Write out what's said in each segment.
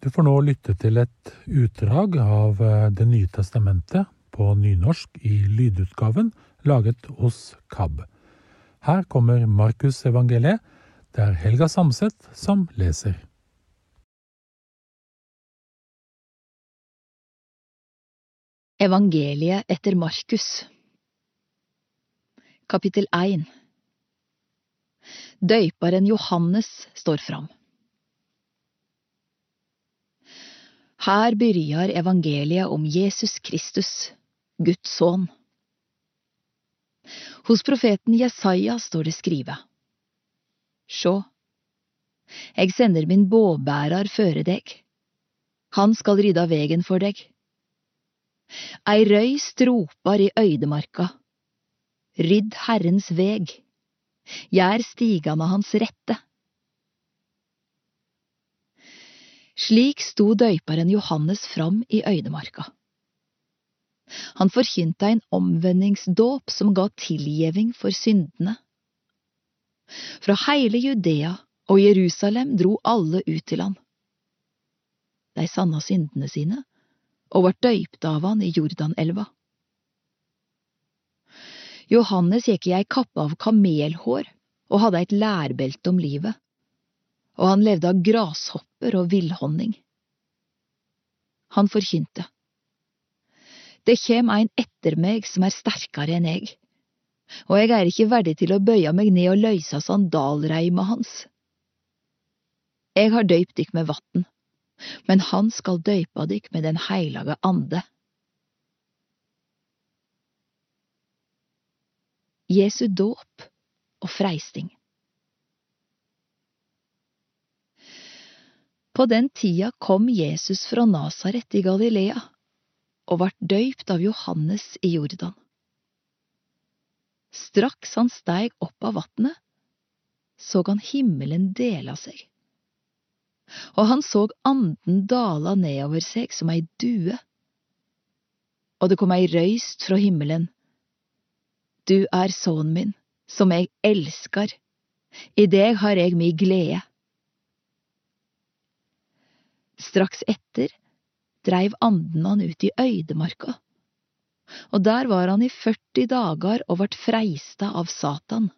Du får nå lytte til et utdrag av eh, Det nye testamentet på nynorsk i lydutgaven laget hos KAB. Her kommer Markusevangeliet. Det er Helga Samset som leser. Evangeliet etter Markus Kapittel 1 Døyparen Johannes står fram. Her begynner evangeliet om Jesus Kristus, Guds sønn. Hos profeten Jesaja står det skrive. Sjå, eg sender min båbærar føre deg. Han skal rydda vegen for deg. Ei røyst ropar i øydemarka. Rydd Herrens veg. Gjær stigane hans rette. Slik sto døyperen Johannes fram i øydemarka. Han forkynte en omvendingsdåp som ga tilgjeving for syndene. Fra hele Judea og Jerusalem dro alle ut til han. De sanna syndene sine og ble døypt av han i Jordanelva. Johannes gikk i ei kappe av kamelhår og hadde et lærbelte om livet og han levde av grashopper og villhonning. Han forkynte. Det kjem ein etter meg som er sterkare enn eg, og eg er ikke verdig til å bøye meg ned og løysa sandalreima hans. Eg har døypt dykk med vatn, men han skal døypa dykk med Den heilage ande. Jesu dåp og freisting. På den tida kom Jesus fra Nasaret i Galilea og vart døypt av Johannes i Jordan. Straks han steig opp av vatnet, så han himmelen dela seg, og han så anden dala nedover seg som ei due, og det kom ei røyst fra himmelen. Du er sønnen min, som eg elskar, i deg har eg mi glede. Straks etter dreiv anden han ut i øydemarka, og der var han i 40 dager og vart freista av Satan.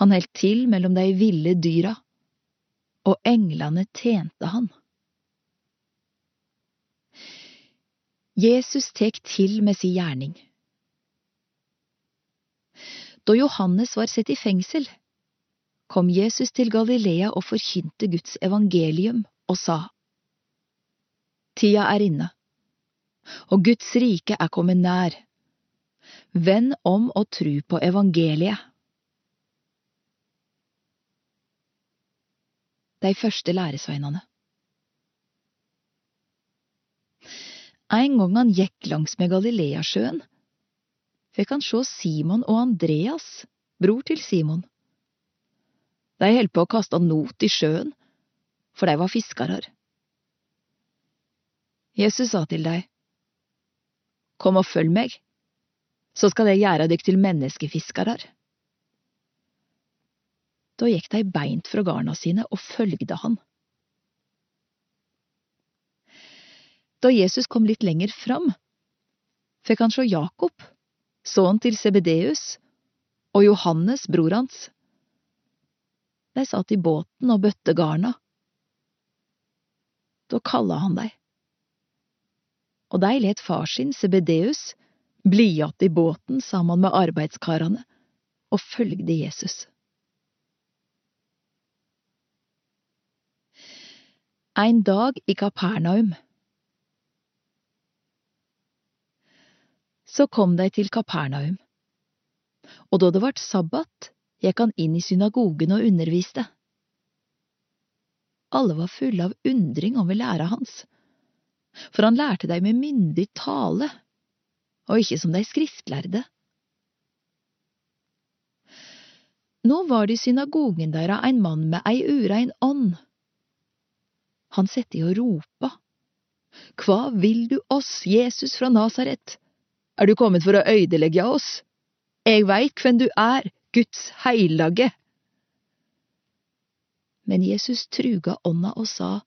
Han heldt til mellom de ville dyra, og englene tjente han. Jesus tek til med si gjerning. Da Johannes var sett i fengsel, kom Jesus til Galilea og forkynte Guds evangelium og sa, Tida er inne, og Guds rike er kommet nær. Vend om og tru på evangeliet. De første læresveinene En gang han gikk langs med Galileasjøen, fikk han sjå Simon og Andreas, bror til Simon. De holdt på å kaste not i sjøen for de var fiskarar. Jesus sa til dei, Kom og følg meg, så skal jeg gjøre dykk til menneskefiskarar. Da gikk de beint fra garna sine og følgde han. Da Jesus kom litt lenger fram, fikk han sjå Jakob, sønnen til Sebedeus, og Johannes, bror hans. De satt i båten og bøtte garna da kalla han dei. Og dei let far sin, Sebedeus, bli att i båten sammen med arbeidskarane og følgde Jesus. Ein dag i Kapernaum. Så kom de til Kapernaum, og da det vart sabbat, gikk han inn i synagogen og underviste. Alle var fulle av undring over læra hans, for han lærte dei med myndig tale, og ikke som dei skriftlærde. Nå var det i synagogen deira ein mann med ei urein ånd. Han sette i og ropa. Hva vil du oss, Jesus fra Nasaret? Er du kommet for å øydelegge oss? Eg veit hvem du er, Guds heilage. Men Jesus truga ånda og sa,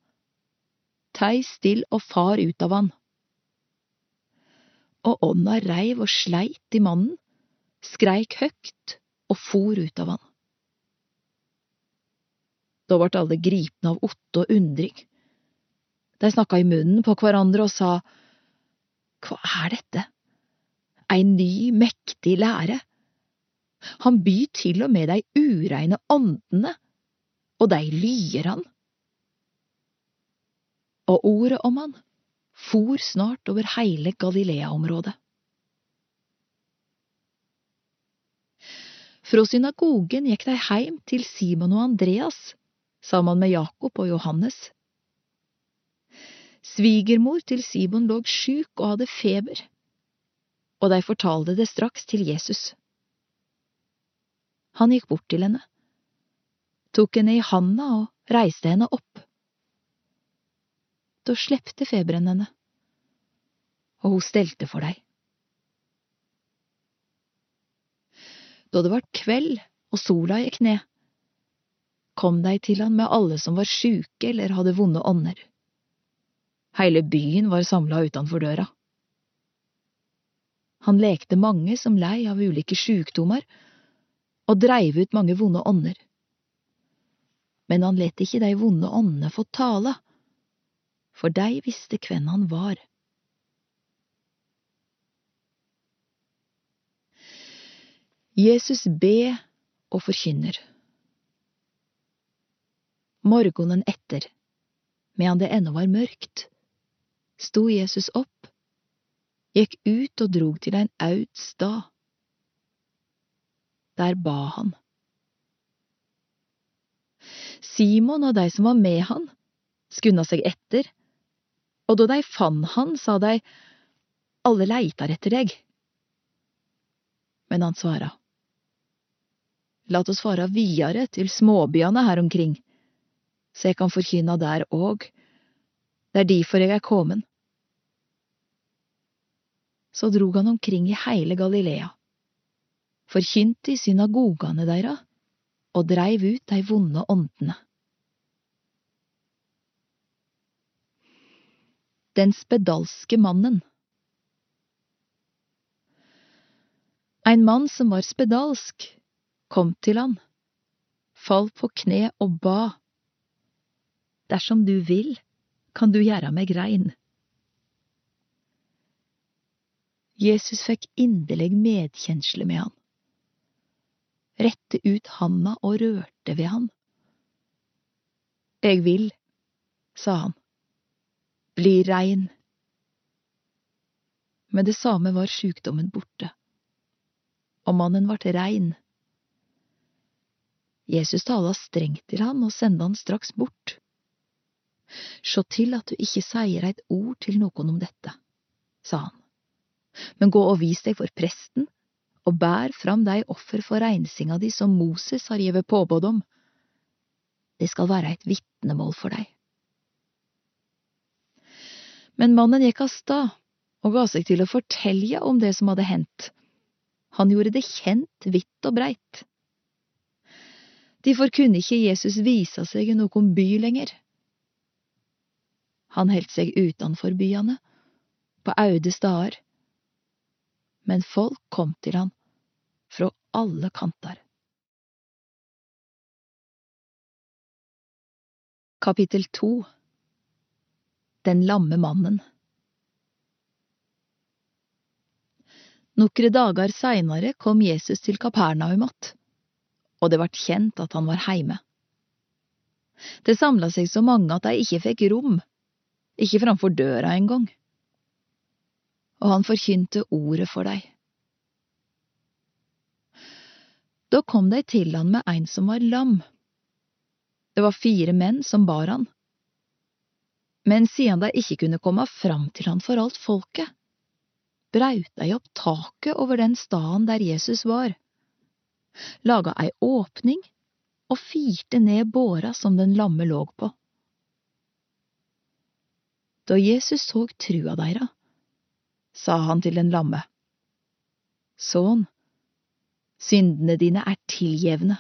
tei still og far ut av han. Og ånda reiv og sleit i mannen, skreik høgt og for ut av han. Da vart alle gripne av otte og undring. De snakka i munnen på hverandre og sa, Hva er dette? Ei ny, mektig lære. Han byr til og med de ureine åndene, og de lyer han. Og ordet om han for snart over hele Galilea-området. Fra synagogen gikk de heim til Simon og Andreas, sammen med Jakob og Johannes. Svigermor til Simon lå sjuk og hadde feber, og de fortalte det straks til Jesus. Han gikk bort til henne, tok henne i handa og reiste henne opp. Da slepte feberen henne, og hun stelte for deg. Da det var kveld og sola gikk ned, kom de til han med alle som var sjuke eller hadde vonde ånder. Hele byen var samla utenfor døra. Han lekte mange som lei av ulike sjukdommer, og dreiv ut mange vonde ånder. Men han let ikke de vonde åndene få tale, for de visste hvem han var. Jesus be og forkynner. Morgenen etter, medan det ennå var mørkt, sto Jesus opp, gikk ut og drog til en aud stad. Der ba han. Simon og de som var med han, skunda seg etter, og da de fant han, sa de, alle leitar etter deg. Men han svara, Lat oss fara videre til småbyene her omkring, så jeg kan forkynna der òg. Det er derfor jeg er kommet. Så drog han omkring i heile Galilea, forkynte i synagogane deira og dreiv ut de vonde åndene. Den spedalske mannen En mann som var spedalsk, kom til han, fall på kne og ba. Dersom du vil, kan du gjøre meg rein. Jesus fikk inderlig medkjensle med han, rette ut handa og rørte ved han. Jeg vil, sa han, bli rein. Med det samme var sjukdommen borte, og mannen vart rein. Jesus tala strengt til han og sendte han straks bort. Sjå til at du ikke sier eit ord til noen om dette, sa han, men gå og vis deg for presten og bær fram dei offer for reinsinga di som Moses har gjeve påbod om. Det skal være eit vitnemål for deg. Men mannen gikk av stad og ga seg til å fortelje om det som hadde hendt. Han gjorde det kjent vidt og breit. Derfor kunne ikke Jesus vise seg i noen by lenger. Han heldt seg utenfor byene, på aude stader, men folk kom til han fra alle kanter. Kapittel to Den lamme mannen Nokre dager seinere kom Jesus til Kapernaum att og det vart kjent at han var heime. Det samla seg så mange at de ikke fikk rom, ikke framfor døra engang. Og han forkynte ordet for dei. Da kom de til han med ein som var lam. Det var fire menn som bar han. Men siden de ikke kunne komme fram til han for alt folket, braut de opp taket over den staden der Jesus var laga ei åpning og firte ned båra som den lamme låg på. Da Jesus såg trua deira, sa han til den lamme, Sønn, syndene dine er tilgjevne.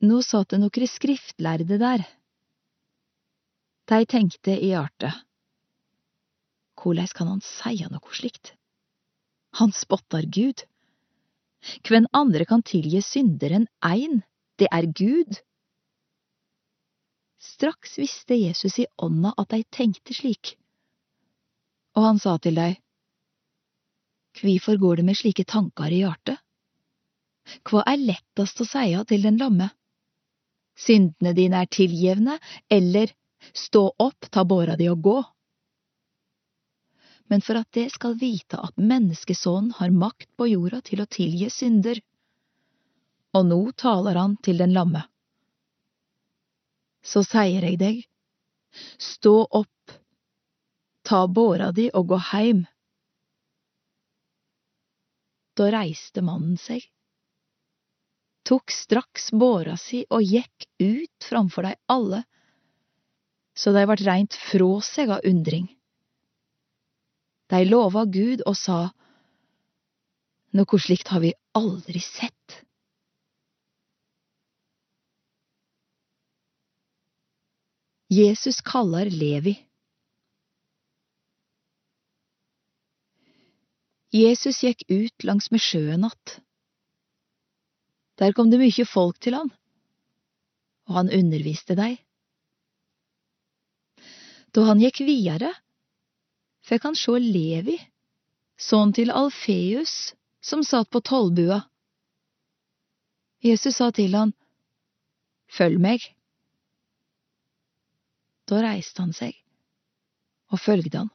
Nå satt det nokre skriftlærde der, De tenkte i arte. korleis kan han seia noe slikt? Han spottar Gud. Hvem andre kan tilgi synder enn ein, det er Gud. Straks visste Jesus i ånda at de tenkte slik, og han sa til dei, Kvifor går det med slike tankar i hjertet? Hva er lettast å seia til den lamme? Syndene dine er tilgjevne, eller stå opp, ta båra di og gå? Men for at det skal vite at menneskesonen har makt på jorda til å tilgi synder. Og nå taler han til den lamme. Så sier jeg deg, stå opp, ta båra di og gå heim. Da reiste mannen seg tok straks båra si og gikk ut framfor dei alle, så dei vart reint frå seg av undring. Dei lova Gud og sa, Noko slikt har vi aldri sett. Jesus kaller Levi. Jesus gikk ut langsmed sjøen att. Der kom det mykje folk til han, og han underviste dei. Da han gikk videre, fikk han sjå Levi, sønnen til Alfeus, som satt på tollbua. Jesus sa til han, Følg meg. Da reiste han seg og følgde han.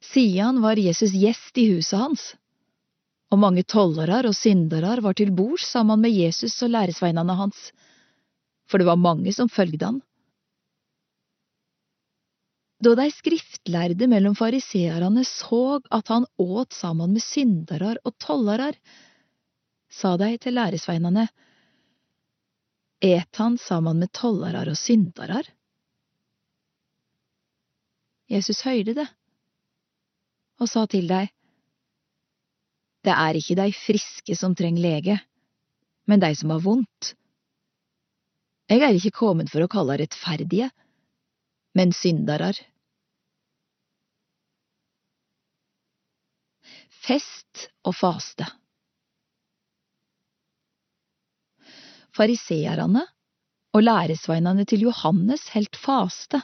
Siden var Jesus gjest i huset hans og mange tollerar og syndarar var til bords sammen med Jesus og læresveinene hans, for det var mange som følgde han. Da de skriftlærde mellom fariseerne såg at han åt sammen med syndarar og tollarar, sa de til læresveinene, Et han sammen med tollarar og syndarar? Jesus høyrde det, og sa til deg, det er ikke deg friske som trenger lege, men deg som har vondt. Jeg er ikke kommet for å kalle rettferdige, men syndarar. Fest og faste Fariseerne og læresveinene til Johannes helt faste.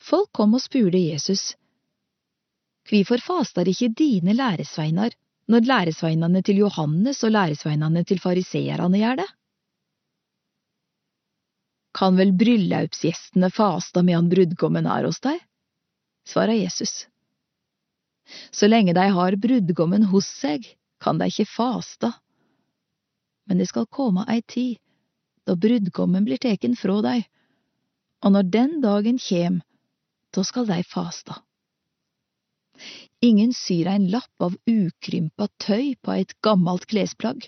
Folk kom og spurte Jesus, Kvifor fastar ikke dine læresveinar når læresveinane til Johannes og læresveinane til fariseerne gjør det? Kan vel bryllaupsgjestene fasta medan brudgommen er hos deg? svarer Jesus. Så lenge de har brudgommen hos seg, kan de ikke fasta. Men det skal komme ei tid da brudgommen blir teken fra deg, og når den dagen kjem, da skal de fasta. Ingen syr ein lapp av ukrympa tøy på eit gammalt klesplagg,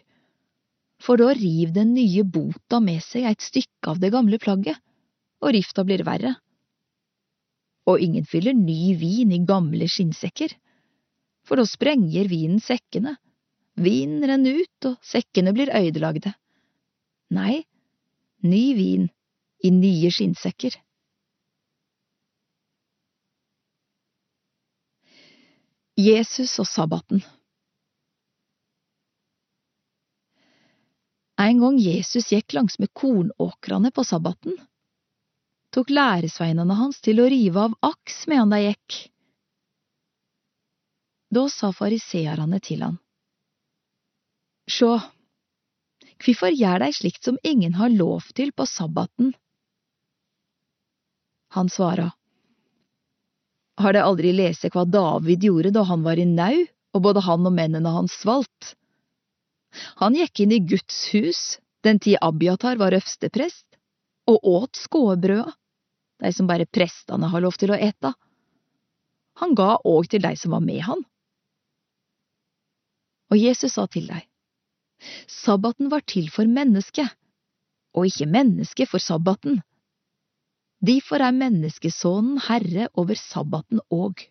for da riv den nye bota med seg eit stykke av det gamle plagget, og rifta blir verre. Og ingen fyller ny vin i gamle skinnsekker, for da sprenger vinen sekkene, vinen renner ut og sekkene blir øydelagde. Nei, ny vin i nye skinnsekker. Jesus og sabbaten En gang Jesus gikk langsmed kornåkrene på sabbaten, tok læresveinene hans til å rive av aks medan de gikk. Da sa fariseerne til han, Sjå, kvifor gjør dei slikt som ingen har lov til på sabbaten? Han svara, har de aldri lest hva David gjorde da han var i nau, og både han og mennene hans svalt? Han gikk inn i Guds hus den tid Abiatar var øversteprest, og åt skåebrøda, de som bare prestene har lov til å ete. Han ga òg til de som var med han. Og Jesus sa til deg, sabbaten var til for mennesket, og ikke mennesket for sabbaten. Derfor er menneskesonen herre over sabbaten òg.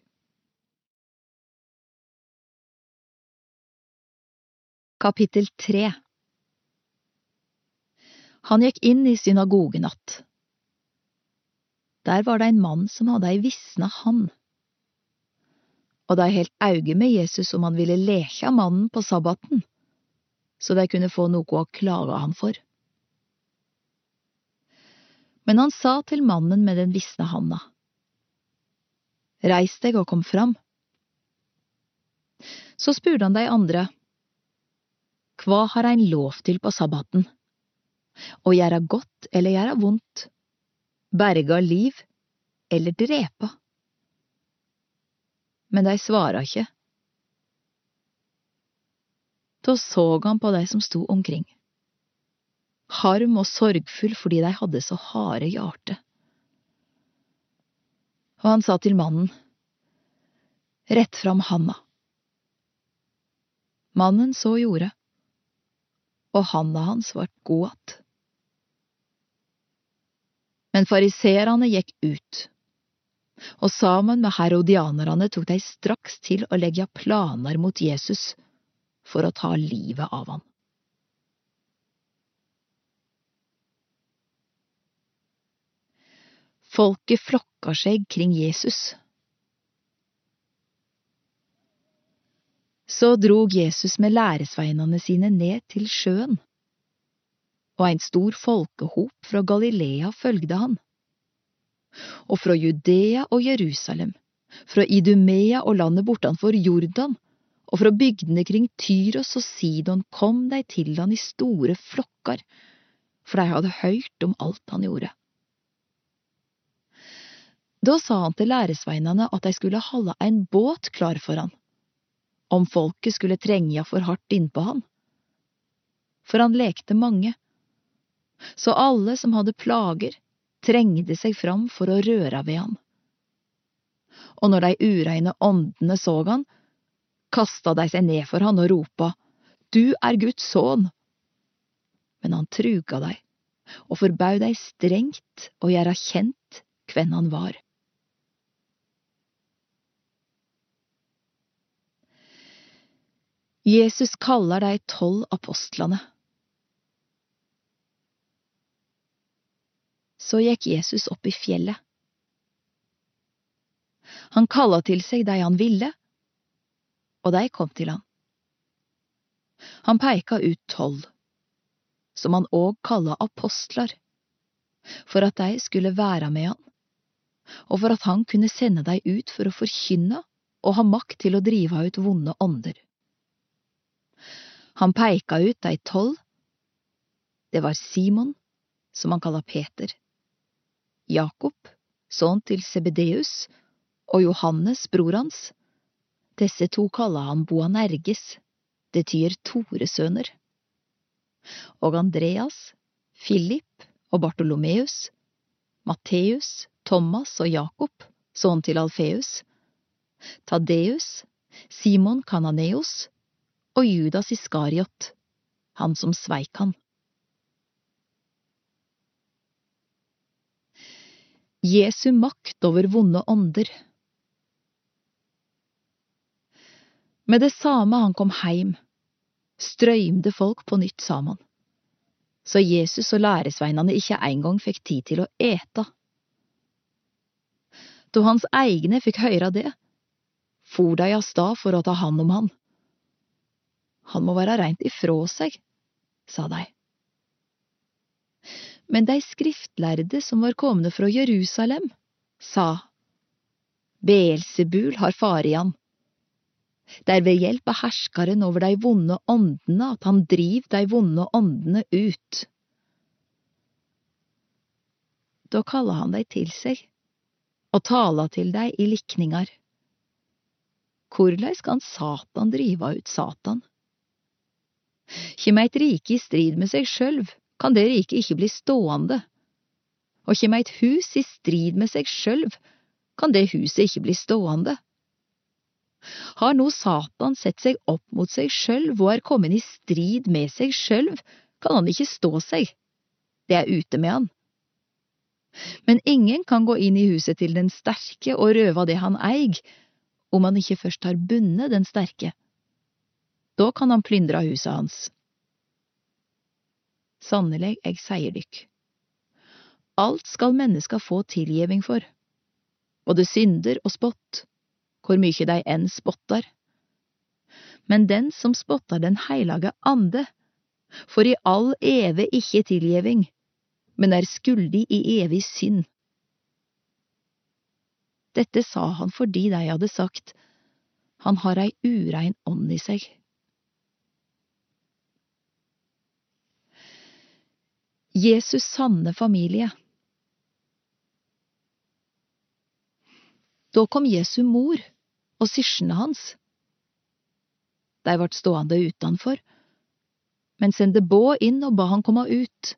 Kapittel 3 Han gikk inn i synagogen att. Der var det en mann som hadde ei visna hand. Og de helt auge med Jesus om han ville leke mannen på sabbaten, så de kunne få noe å klage han for. Men han sa til mannen med den visne handa, Reis deg og kom fram. Så spurte han de andre, Hva har ein lov til på sabbaten? Å gjøre godt eller gjøre vondt? Berga liv eller drepa? Men de svara ikke. Da så han på de som sto omkring, harm og sorgfull fordi de hadde så harde hjerte. Og han sa til mannen, Rett fram handa. Mannen så gjorde, og handa hans vart god att. Men fariseerne gikk ut, og sammen med herodianerne tok de straks til å legge planer mot Jesus for å ta livet av han. Folket flokka seg kring Jesus. Så drog Jesus med læresveinene sine ned til sjøen, og en stor folkehop fra Galilea følgde han. Og fra Judea og Jerusalem, fra Idumea og landet bortanfor Jordan, og fra bygdene kring Tyros og Sidon kom de til han i store flokker, for de hadde hørt om alt han gjorde. Da sa han til læresveinene at de skulle holde en båt klar for han, om folket skulle trengja for hardt innpå han. For han lekte mange, så alle som hadde plager, trengde seg fram for å røre ved han. Og når de ureine åndene så han, kasta de seg ned for han og ropa, Du er Guds sønn! Men han truga dei, og forbaud dei strengt å gjøre kjent hvem han var. Jesus kaller de tolv apostlene. Så gikk Jesus opp i fjellet. Han kalla til seg de han ville, og de kom til han. Han peika ut tolv, som han òg kalla apostlar, for at de skulle være med han, og for at han kunne sende de ut for å forkynne og ha makt til å drive ut vonde ånder. Han peika ut ei tolv. Det var Simon, som han kalla Peter, Jakob, sønn til Sebedeus, og Johannes, bror hans. Disse to kalla han Boanerges, det tyr Toresøner. Og Andreas, Philip og Bartolomeus, Matteus, Thomas og Jakob, sønn til Alfeus, Tadeus, Simon Kananeos, og Judas Iskariot, han som sveik han. Jesu makt over vonde ånder. Med det samme han kom heim, strøymde folk på nytt sammen, så Jesus og læresveinene ikke engang fikk tid til å ete. Da hans egne fikk høre det, for de av stad for å ta hand om han. Han må være reint ifrå seg, sa de. Men de skriftlærde som var komne fra Jerusalem, sa, Beelsebul har fare i han. Det er ved hjelp av herskeren over de vonde åndene at han driver de vonde åndene ut. Da kaller han dei til seg og taler til dei i likningar. Korleis kan Satan drive ut Satan? Kjem eit rike i strid med seg sjølv, kan det riket ikke bli stående. Og kjem eit hus i strid med seg sjølv, kan det huset ikke bli stående. Har nå Satan sett seg opp mot seg sjølv og er kommet i strid med seg sjølv, kan han ikke stå seg. Det er ute med han. Men ingen kan gå inn i huset til den sterke og røve det han eig, om han ikke først har bundet den sterke. Da kan han plyndre huset hans. Sannelig, eg sier dykk. Alt skal menneska få tilgjeving for, både synder og spott, hvor mykje dei enn spottar. Men den som spottar Den heilage ande, får i all eve ikke tilgjeving, men er skuldig i evig synd. Dette sa han fordi de hadde sagt, han har ei urein ånd i seg. Jesus' sanne familie Da kom Jesu mor og syskjene hans. De vart stående utanfor, men sendte Bå inn og ba han komme ut.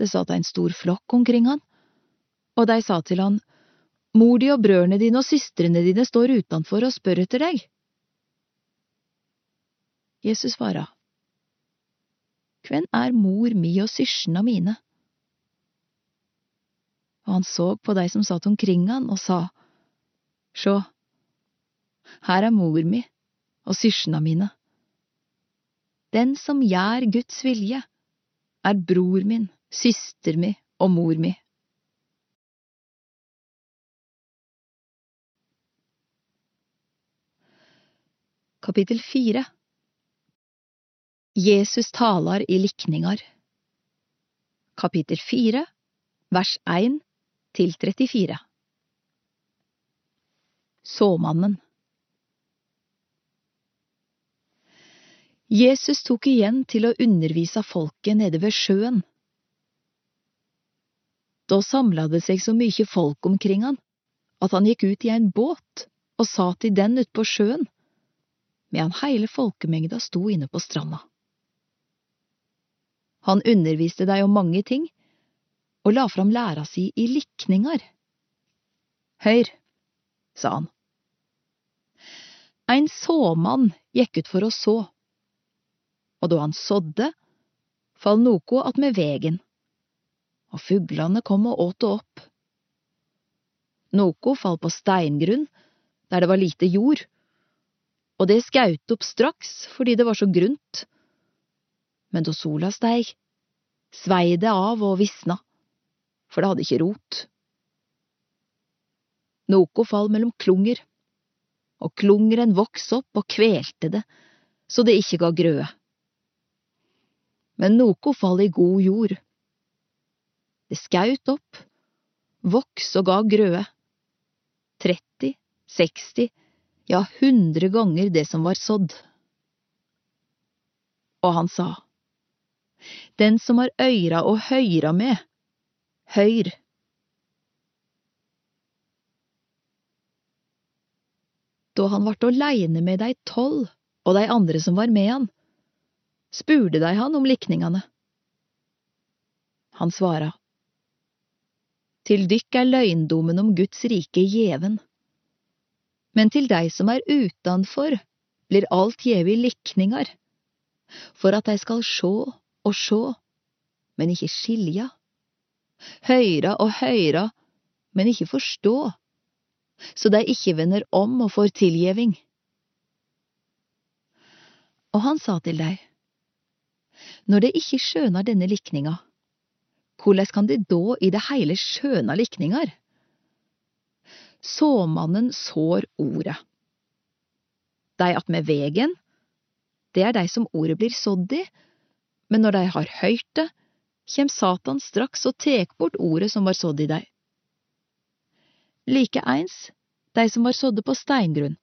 Det satt en stor flokk omkring han, og de sa til han, Mor di og brødrene dine og søstrene dine står utenfor og spør etter deg. Jesus svara, Hvem er mor mi og syskjena mine? Og han så på de som satt omkring han og sa, Sjå, her er mor mi og syskjena mine. Den som gjør Guds vilje, er bror min, syster mi og mor mi. Kapittel 4 Jesus talar i likningar Kapittel 4 vers 1 til 34 Såmannen Jesus tok igjen til å undervise folket nede ved sjøen. Da samla det seg så mykje folk omkring han, at han gikk ut i en båt og sa til den utpå sjøen medan heile folkemengda sto inne på stranda. Han underviste deg om mange ting, og la fram læra si i likningar. Høyr, sa han. Ein såmann gikk ut for å så, og da han sådde, fall noko attmed vegen, og fuglane kom og åt det opp. Noko fall på steingrunn, der det var lite jord, og det skaut opp straks fordi det var så grunt. Men da sola steig, svei det av og visna, for det hadde ikke rot. Noko fall mellom klunger, og klungeren voks opp og kvelte det, så det ikke ga grøde. Men noko fall i god jord. Det skaut opp, voks og ga grøde. 30, 60, ja, hundre ganger det som var sådd. Og han sa, Den som har øyra å høyra med, høyr. Da han vart åleine med dei tolv og dei andre som var med han, spurde dei han om likningane. Han svara, Til dykk er løgndommen om Guds rike gjeven men til dei som er utanfor, blir alt gjeve i likningar, for at dei skal sjå og sjå, men ikkje skilja, høyra og høyra, men ikkje forstå, så dei ikkje vender om og får tilgjeving. Og han sa til dei, når dei ikkje skjønar denne likninga, korleis kan de da i det heile skjøna likningar? Såmannen sår ordet. Dei attmed vegen, det er dei som ordet blir sådd i, men når dei har høyrt det, kjem Satan straks og tek bort ordet som var sådd i dei. Likeeins dei som var sådde på steingrunn.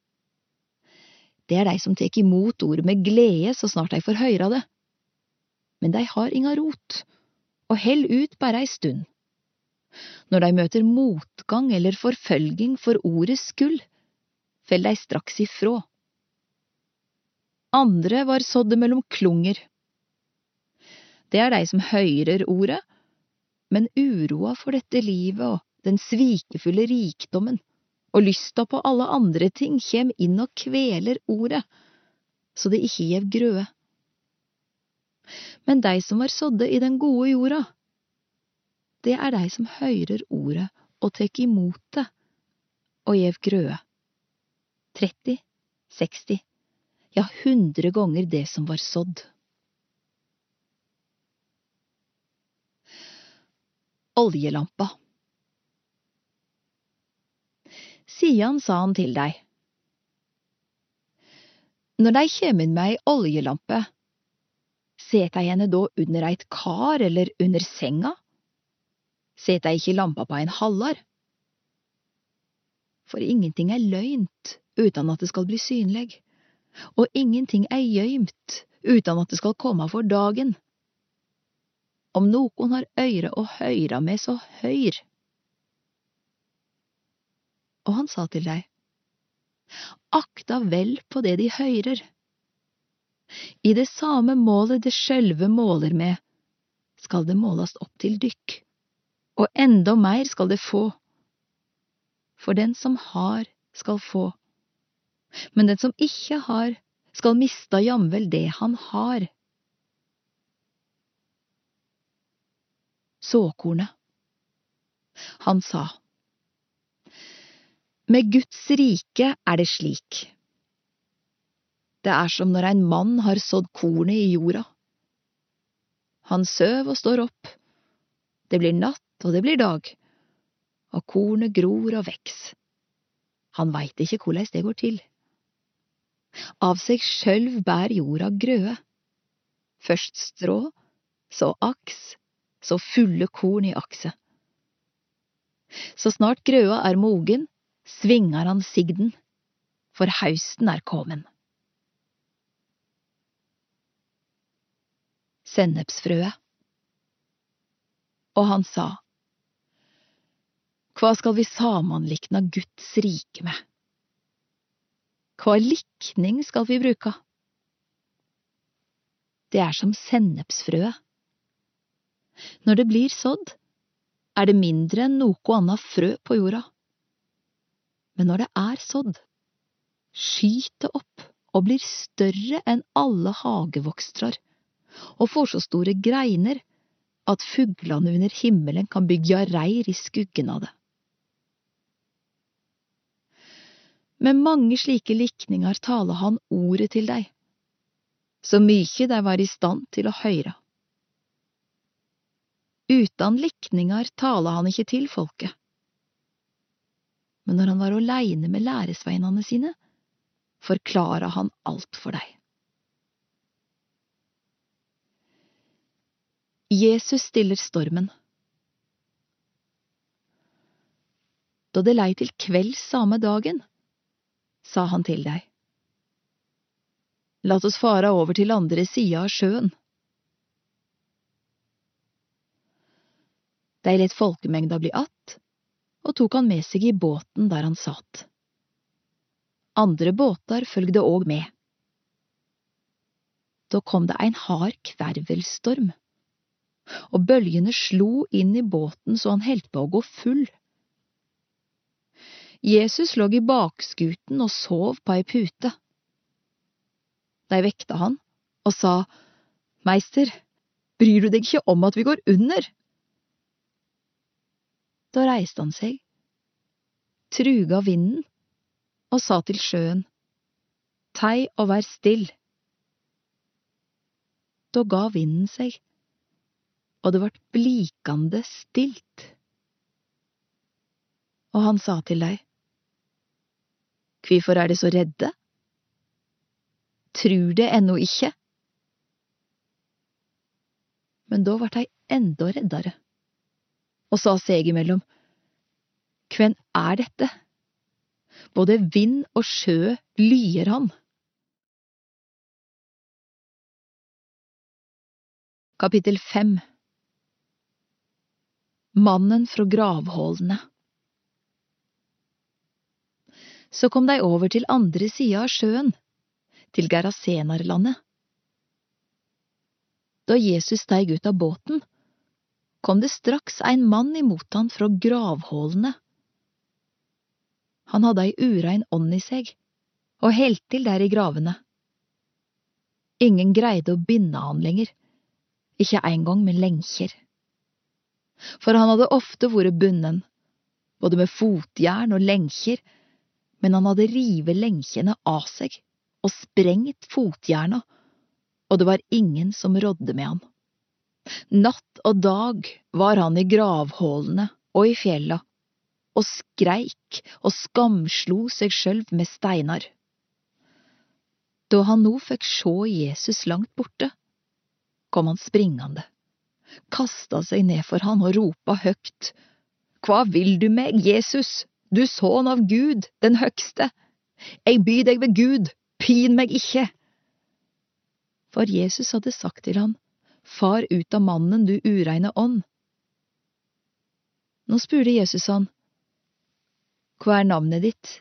Det er dei som tek imot ordet med glede så snart dei får høyra det. Men dei har inga rot, og held ut bare ei stund. Når de møter motgang eller forfølging for ordets skyld, fell de straks ifrå. Andre var sådde mellom klunger. Det er de som høyrer ordet, men uroa for dette livet og den svikefulle rikdommen og lysta på alle andre ting kjem inn og kveler ordet, så det ikke gjev grøde. Men de som var sådde i den gode jorda, det er dei som høyrer ordet og tek imot det og gjev grøde. 30, 60, ja hundre ganger det som var sådd. Oljelampa. Sian sa han til deg. Når dei kjem inn med ei oljelampe, set dei henne da under eit kar eller under senga? Set dei ikkje lampa på ein hallar? For ingenting er løynt utan at det skal bli synleg, og ingenting er gøymt utan at det skal komme for dagen. Om nokon har øyre å høyra med, så høyr. Og han sa til deg, akta vel på det de høyrer. I det same målet det sjølve måler med, skal det målast opp til dykk, og enda meir skal det få. For den som har, skal få, men den som ikke har, skal mista jamvel det han har. Såkornet. Han sa, Med Guds rike er det slik. Det er som når en mann har sådd kornet i jorda. Han søv og står opp. Det blir natt og det blir dag, og kornet gror og veks. Han veit ikke korleis det går til. Av seg sjølv bær jorda grøde. Først strå, så aks, så fulle korn i akset. Så snart grøa er mogen, svingar han sigden, for hausten er komen. Sennepsfrøet. Og han sa, Hva skal vi samanlikna Guds rike med? Hva likning skal vi bruka? Det er som sennepsfrøet når det blir sådd, er det mindre enn noe annet frø på jorda. Men når det er sådd, skyter det opp og blir større enn alle hagevokstrar, og får så store greiner at fuglene under himmelen kan bygge reir i skuggen av det. Med mange slike likninger taler han ordet til deg, så mykje de var i stand til å høre. Utan likningar tala han ikke til folket. Men når han var aleine med læresveinene sine, forklara han alt for deg. Jesus stiller stormen. Da det lei til kvelds samme dagen, sa han til deg. Lat oss fara over til andre sida av sjøen. De let folkemengda bli att, og tok han med seg i båten der han satt. Andre båtar følgde òg med. Da kom det ein hard kvervelstorm, og bølgene slo inn i båten så han heldt på å gå full. Jesus lå i bakskuten og sov på ei pute. De vekta han og sa, Meister, bryr du deg ikke om at vi går under? Da reiste han seg, truga vinden og sa til sjøen, Tei og vær still. Da ga vinden seg, og det vart blikande stilt. Og han sa til deg, Kvifor er de så redde? Trur det ennå ikke? Men da vart dei enda reddare og sa seg imellom, Kven er dette? Både vind og sjø lyer han. Kapittel 5 Mannen fra gravholdene Så kom de over til andre sida av sjøen, til Gerasenarlandet. Da Jesus steig ut av båten, kom det straks ein mann imot han fra gravhullene. Han hadde ei urein ånd i seg, og helt til der i gravene. Ingen greide å binde han lenger, ikke engang med lenker. For han hadde ofte vært bunden, både med fotjern og lenker, men han hadde rivet lenkene av seg og sprengt fotjerna, og det var ingen som rådde med han. Natt og dag var han i gravhålene og i fjella, og skreik og skamslo seg sjølv med steinar. Da han nå fikk sjå Jesus langt borte, kom han springande, kasta seg ned for han og ropa høgt, Hva vil du meg, Jesus, du sønn av Gud, den høgste? Jeg byr deg ved Gud, pin meg ikke! For Jesus hadde sagt til han, Far ut av mannen, du ureine ånd. Nå spurte Jesus han, Hva er navnet ditt?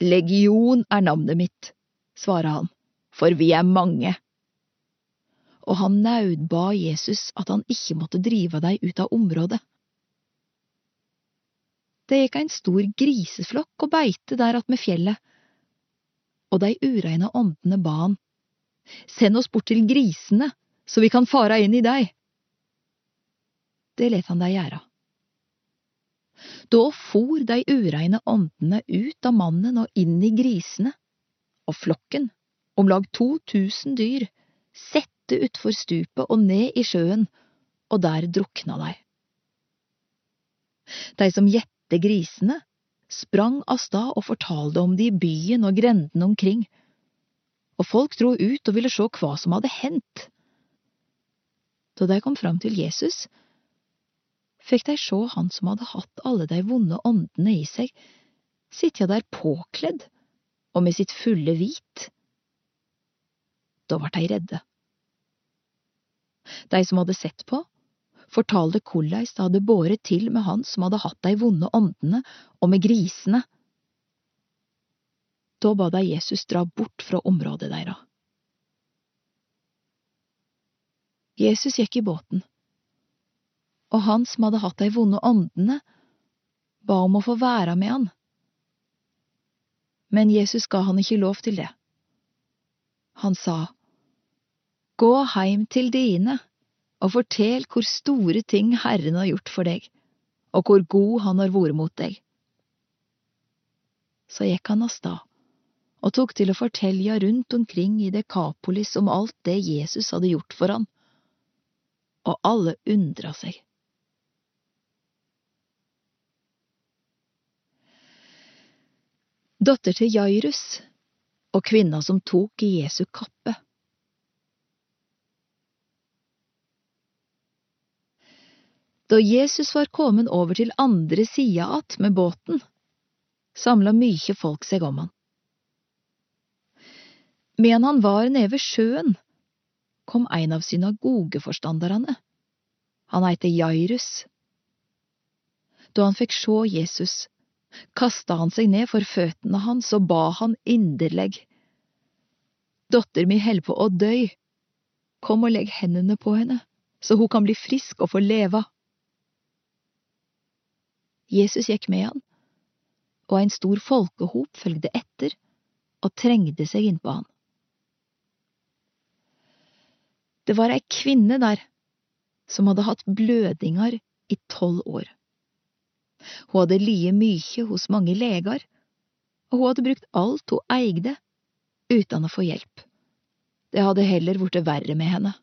Legion er navnet mitt, svarer han, for vi er mange. Og han naudba Jesus at han ikke måtte drive dei ut av området. Det gikk en stor griseflokk og beite der attmed fjellet, og de ureine åndene ba han, send oss bort til grisene, så vi kan fara inn i deg. Det let han dei gjøre. Da for de ureine åndene ut av mannen og inn i grisene, og flokken, om lag to tusen dyr, sette utfor stupet og ned i sjøen, og der drukna de. De som gjette grisene, sprang av stad og fortalte om det i byen og grendene omkring, og folk dro ut og ville se hva som hadde hendt. Da de kom fram til Jesus, fikk de se han som hadde hatt alle de vonde åndene i seg, sitte der påkledd og med sitt fulle hvit. Da ble de redde. De som hadde sett på, fortalte hvordan det hadde båret til med han som hadde hatt de vonde åndene, og med grisene. Da ba de Jesus dra bort fra området deres. Jesus gikk i båten, og han som hadde hatt de vonde åndene, ba om å få være med han. Men Jesus ga han ikke lov til det. Han sa, Gå heim til dine og fortell hvor store ting Herren har gjort for deg, og hvor god Han har vært mot deg. Så gikk han av stad og tok til å fortelle rundt omkring i Dekapolis om alt det Jesus hadde gjort for han, og alle undra seg. Datter til Jairus og kvinna som tok i Jesu kappe. Da Jesus var kommet over til andre sida att med båten, samla mykje folk seg om han. Men han var nede ved sjøen, kom ein av synagogeforstandarane. Han heite Jairus. Da han fikk sjå Jesus, kasta han seg ned for føttene hans og ba han inderleg. Dotter mi held på å døy. Kom og legg hendene på henne, så hun kan bli frisk og få leva. Jesus gikk med han, og en stor folkehop følgde etter og trengte seg innpå han. Det var ei kvinne der som hadde hatt blødingar i tolv år. Hun hadde liet mykje hos mange leger, og hun hadde brukt alt hun eide uten å få hjelp. Det hadde heller blitt verre med henne.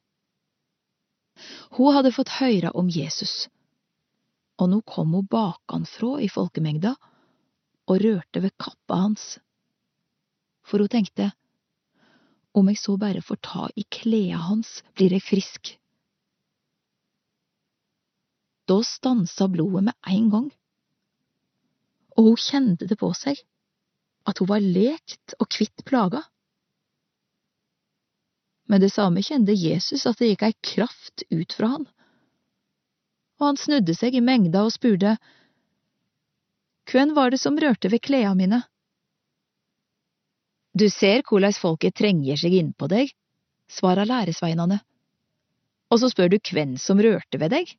Hun hadde fått høre om Jesus og nå kom hun bakanfrå i folkemengda og rørte ved kappa hans. For hun tenkte, om jeg så bare får ta i kleda hans, blir jeg frisk. Da stansa blodet med en gang, og hun kjente det på seg, at hun var lekt og kvitt plaga. Med det samme kjente Jesus at det gikk ei kraft ut fra han og han snudde seg i mengda og spurte, Hvem var det som rørte ved kleda mine? Du ser korleis folket trenger seg innpå deg, svarer læresveinane, og så spør du hvem som rørte ved deg?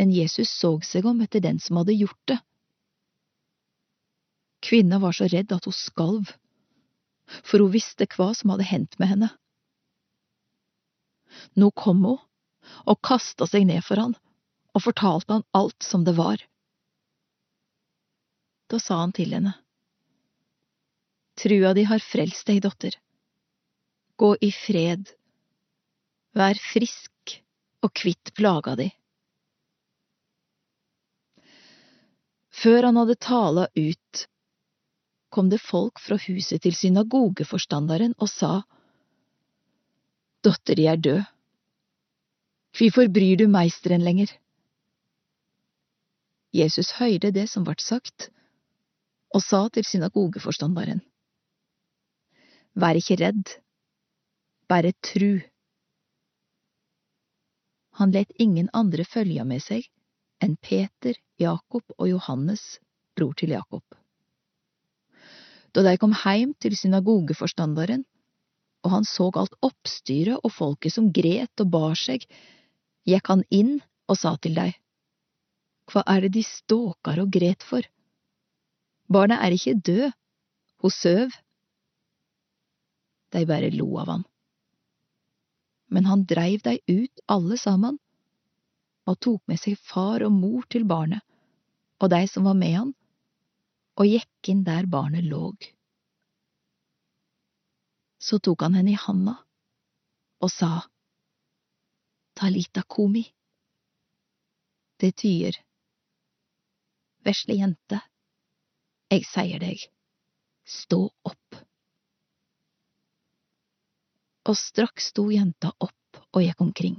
Men Jesus så seg om etter den som hadde gjort det. Kvinna var så redd at hun skalv, for hun visste hva som hadde hendt med henne. Nå kom hun og kasta seg ned for han og fortalte han alt som det var. Da sa han til henne, Trua di har frelst deg, dotter. Gå i fred Vær frisk og kvitt plaga di. Før han hadde tala ut, kom det folk fra huset til synagogeforstanderen og sa, Dotter di er død. Hvorfor bryr du meisteren lenger? Jesus høyde det som vart sagt, og sa til synagogeforstanderen, Vær ikke redd, bare tru. Han let ingen andre følge med seg enn Peter, Jakob og Johannes, bror til Jakob. Da de kom heim til synagogeforstanderen, og han så alt oppstyret og folket som gret og bar seg, gikk han inn og sa til dei, Hva er det de ståkar og gret for? Barnet er ikke død, hun søv. De bare lo av han. Men han dreiv dei ut alle sammen, og tok med seg far og mor til barnet, og de som var med han, og gikk inn der barnet låg. Så tok han henne i handa og sa, Talita komi. Det tyder, vesle jente, jeg sier deg, stå opp. Og straks sto jenta opp og gikk omkring.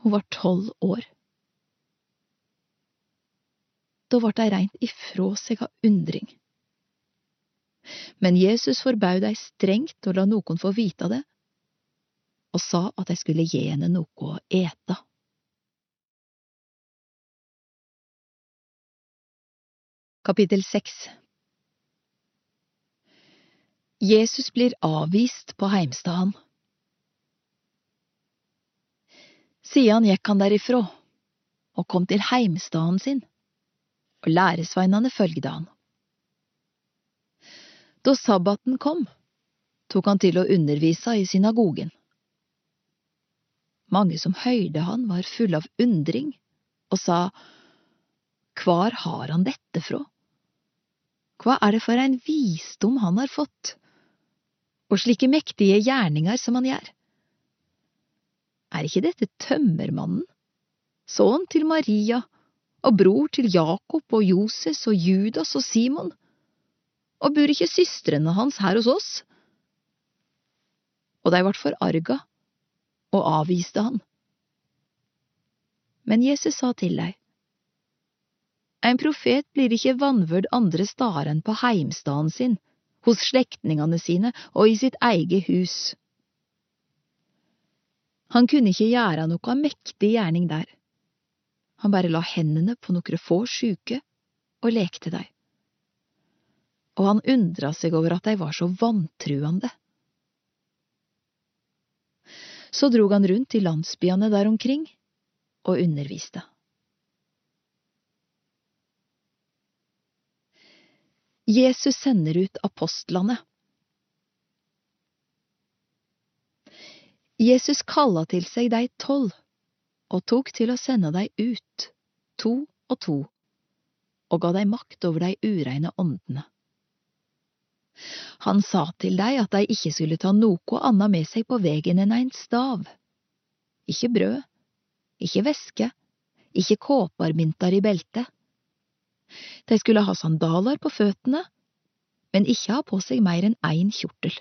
Hun var tolv år. Da ble de reint ifrå seg av undring. Men Jesus forbaud dei strengt å la noen få vite det, og sa at de skulle gi henne noe å ete. Kapittel 6 Jesus blir avvist på heimstaden. Siden gikk han derifrå og kom til heimstaden sin, og læresveinene følgde han. Da sabbaten kom, tok han til å undervise i synagogen. Mange som høyde han, var fulle av undring og sa, Hvar har han dette fra? Hva er det for en visdom han har fått, og slike mektige gjerninger som han gjør? Er ikke dette tømmermannen, sønn til Maria og bror til Jakob og Joses og Judas og Simon? og bor ikke søstrene hans her hos oss? Og de ble forarga og avviste han. Men Jesus sa til dei, En profet blir ikke vanvørd andre steder enn på heimstaden sin, hos slektningene sine og i sitt eget hus. Han kunne ikke gjøre noe mektig gjerning der. Han bare la hendene på noen få sjuke og lekte dei og han undra seg over at de var så vantruende. Så drog han rundt i landsbyene der omkring og underviste. Jesus sender ut apostlene. Jesus kalla til seg de tolv og tok til å sende dei ut, to og to, og ga dei makt over de ureine åndene. Han sa til dei at dei ikke skulle ta noe anna med seg på vegen enn ein stav. ikke brød, ikke væske, ikke kåparmyntar i beltet. Dei skulle ha sandaler på føttene, men ikke ha på seg mer enn en kjortel.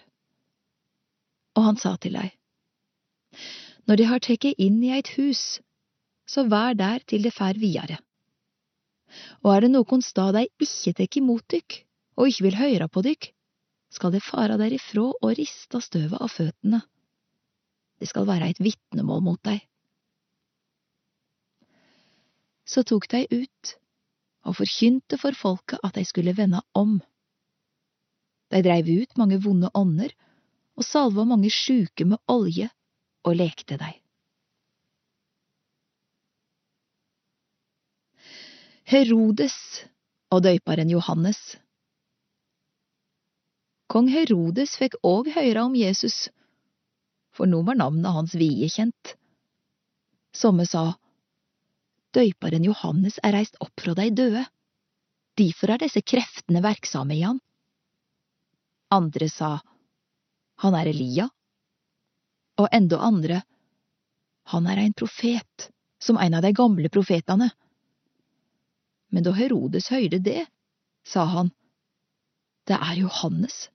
Og han sa til dei, Når de har tatt inn i eit hus, så vær der til det fær vidare. Og er det nokon stad dei ikke tek imot dykk, og ikke vil høyra på dykk, skal det fara derifrå og rista støvet av føttene. Det skal være et vitnemål mot deg. Så tok de ut og forkynte for folket at de skulle vende om. De dreiv ut mange vonde ånder og salva mange sjuke med olje og lekte dei. Herodes og døyparen Johannes Kong Herodes fikk òg høre om Jesus, for nå var navnet hans vide kjent. Somme sa, Døyperen Johannes er reist opp fra de døde, derfor er disse kreftene verksame i han. Andre sa, Han er Elia. og enda andre, han er ein profet, som ein av de gamle profetene. Men da Herodes høyrde det, sa han, det er Johannes,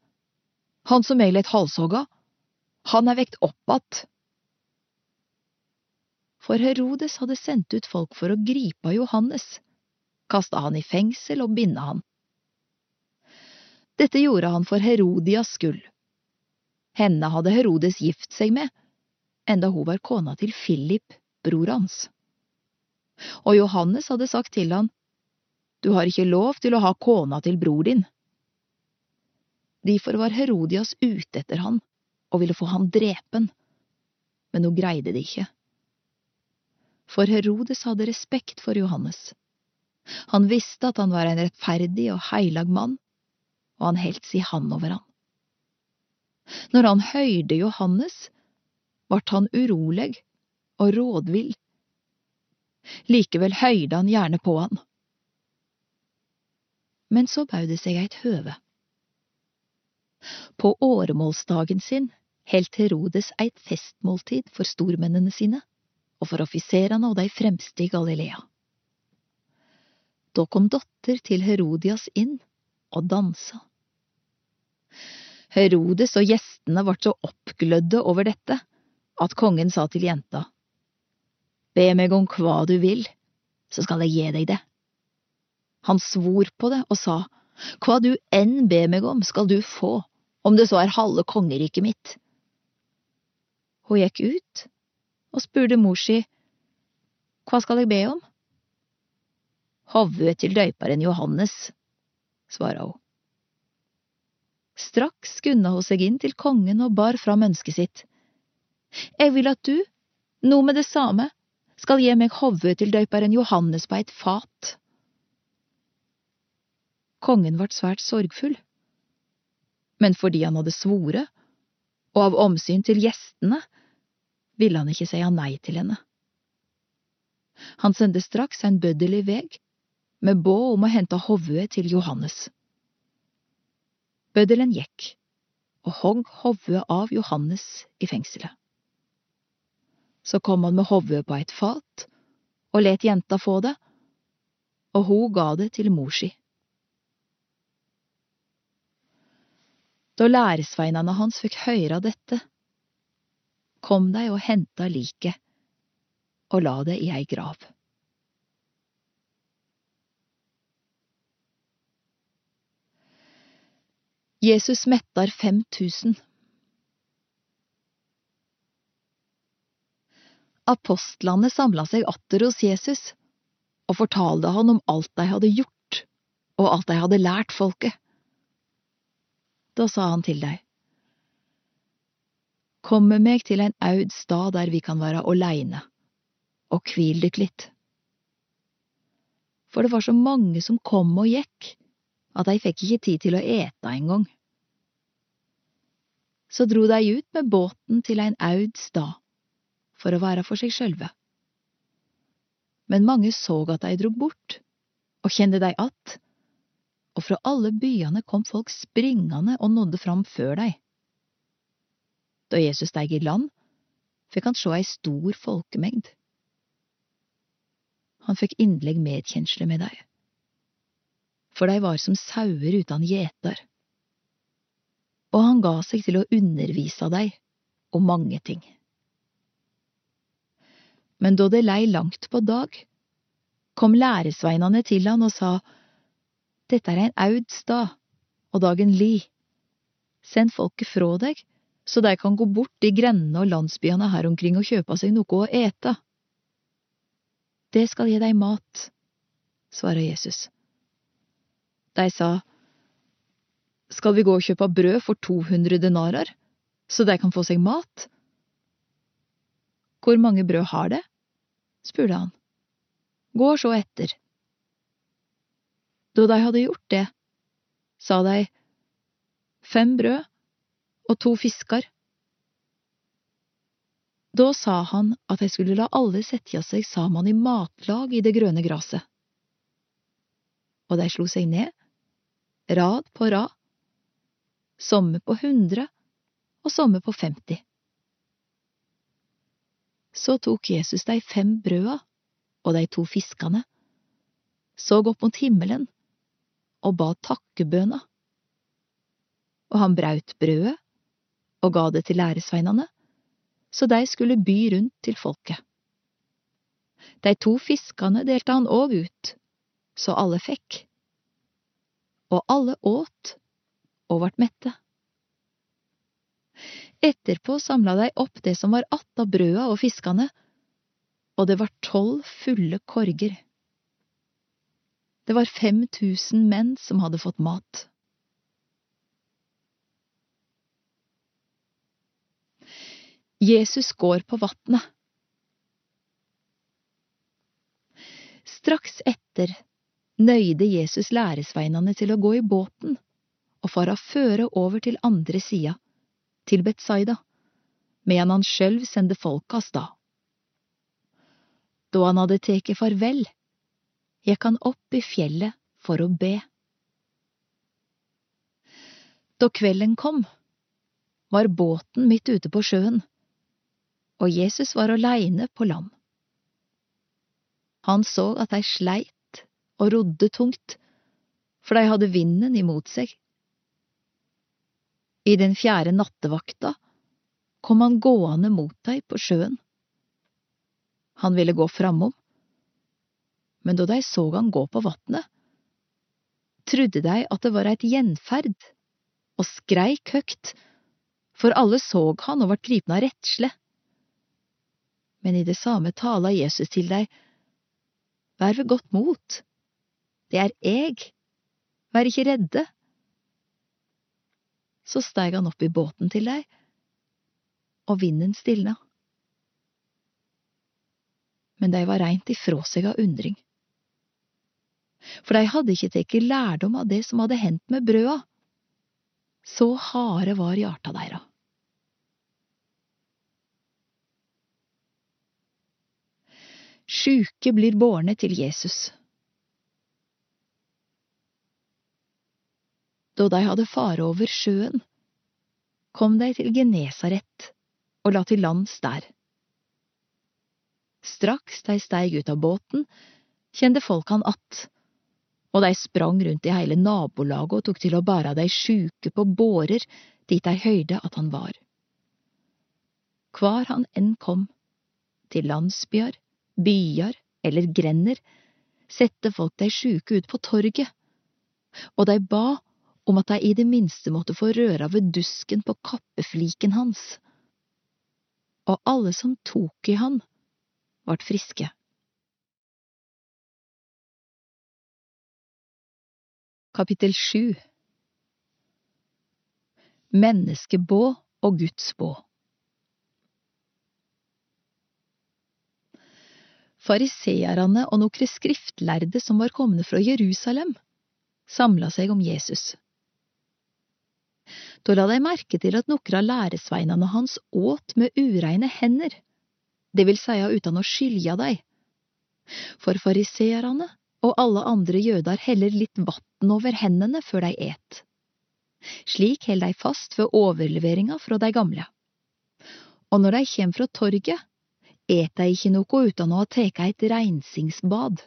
han som jeg lett halshogga, han er vekt opp att. For Herodes hadde sendt ut folk for å gripe Johannes, kaste han i fengsel og binde han. Dette gjorde han for Herodias skyld. Henne hadde Herodes gift seg med, enda hun var kona til Philip, bror hans. Og Johannes hadde sagt til han, Du har ikke lov til å ha kona til bror din. Derfor var Herodias ute etter han og ville få han drepen, men hun greide det ikke. For Herodes hadde respekt for Johannes. Han visste at han var en rettferdig og heilag mann, og han heldt si hand over han. Når han høyrde Johannes, vart han urolig og rådvill. Likevel høyrde han gjerne på han. Men så baud det seg eit høve. På åremålsdagen sin heldt Herodes eit festmåltid for stormennene sine og for offiserene og de fremste i Galilea. Da kom dotter til Herodias inn og dansa. Herodes og gjestene ble så oppglødde over dette at kongen sa til jenta, Be meg om hva du vil, så skal jeg gi deg det. Han svor på det og sa, Hva du enn ber meg om, skal du få, om det så er halve kongeriket mitt. Hun gikk ut og spurte mor si, Hva skal jeg be om? Hovudet til døyperen Johannes, svara hun. Straks skunda hun seg inn til kongen og bar fram ønsket sitt. Jeg vil at du, nå med det samme, skal gi meg hovudet til døyperen Johannes på eit fat. Kongen ble svært sorgfull, men fordi han hadde svoret, og av omsyn til gjestene, ville han ikke si nei til henne. Han sendte straks en bøddel i veg, med båd om å hente hovudet til Johannes. Bøddelen gikk og hogg hovudet av Johannes i fengselet. Så kom han med hovudet på et fat og let jenta få det, og hun ga det til mor si. Da læresveinene hans fikk høre dette, kom deg og henta liket og la det i ei grav. Jesus mettar 5000. Apostlene samla seg atter hos Jesus og fortalte han om alt de hadde gjort og alt de hadde lært folket. Da sa han til dei, Kom med meg til en aud stad der vi kan være åleine, og kvil dykk litt. For det var så mange som kom og gikk, at de fikk ikke tid til å ete engang. Så dro de ut med båten til en aud stad, for å være for seg sjølve. Men mange så at de drog bort, og kjente de att, og fra alle byene kom folk springende og nådde fram før dei. Da Jesus steig i land, fikk han sjå ei stor folkemengd. Han fikk inderlig medkjensle med dei for dei var som sauer uten gjeter. Og han ga seg til å undervise dei om mange ting. Men da det lei langt på dag, kom læresveinane til han og sa, Dette er ein aud stad, og dagen li. Send folket frå deg, så de kan gå bort i grendene og landsbyene her omkring og kjøpe seg noe å ete. Det skal gi deg mat, svarer Jesus. De sa, Skal vi gå og kjøpe brød for 200 denarer, så de kan få seg mat? Hvor mange brød har de? spurte han. Gå og sjå etter. Da de hadde gjort det, sa de, Fem brød og to fisker. Da sa han at de skulle la alle sette seg sammen i matlag i det grønne graset. Og de slo seg ned rad på rad, somme på hundre og somme på femti. Så tok Jesus de fem brøda og de to fiskene, så opp mot himmelen og ba takkebøna. Og han braut brødet og ga det til læresveinene, så de skulle by rundt til folket. De to fiskene delte han òg ut, så alle fikk. Og alle åt og vart mette. Etterpå samla de opp det som var att av brøda og fiskene, og det var tolv fulle korger. Det var fem tusen menn som hadde fått mat. Jesus går på vatnet. Straks etter nøyde Jesus læresveinene til å gå i båten og fara føre over til andre sida, til Betsaida, medan han sjølv sende folka av stad. Da han hadde teke farvel, gikk han opp i fjellet for å be. Da kvelden kom, var båten midt ute på sjøen, og Jesus var aleine på land. Han så at de sleit og rodde tungt, for de hadde vinden imot seg. I den fjerde nattevakta kom han gående mot dei på sjøen. Han ville gå framom, men da de så han gå på vatnet, trudde de at det var eit gjenferd, og skreik høgt, for alle så han og vart gripne av redsle. Men i det samme tala Jesus til deg, Vær ved godt mot, det er eg, vær ikke redde. Så steig han opp i båten til deg, og vinden stilna. Men de var reint ifrå seg av undring. For de hadde ikke tatt lærdom av det som hadde hendt med brøda. Så harde var hjarta deira. Sjuke blir bårne til Jesus. Da de hadde fare over sjøen, kom de til Genesaret og la til lands der. Straks de steig ut av båten, kjente folk han att, og de sprang rundt i hele nabolaget og tok til å bære de sjuke på bårer dit de høyde at han var. Hvar han enn kom, til landsbyer, byer eller grender, sette folk de sjuke ut på torget, og de ba om at de i det minste måtte få røre ved dusken på kappefliken hans. Og alle som tok i han, vart friske. Kapittel 7 Menneskebå og Guds bå Fariseerne og nokre skriftlærde som var komne fra Jerusalem, samla seg om Jesus. Da la de merke til at nokre av læresveinene hans åt med ureine hender, det vil seia uten å skylja dei. For fariseerne og alle andre jøder heller litt vann over hendene før de et. Slik held de fast ved overleveringa fra de gamle. Og når de kjem fra torget, et dei ikke noe uten å ha tatt eit reinsingsbad.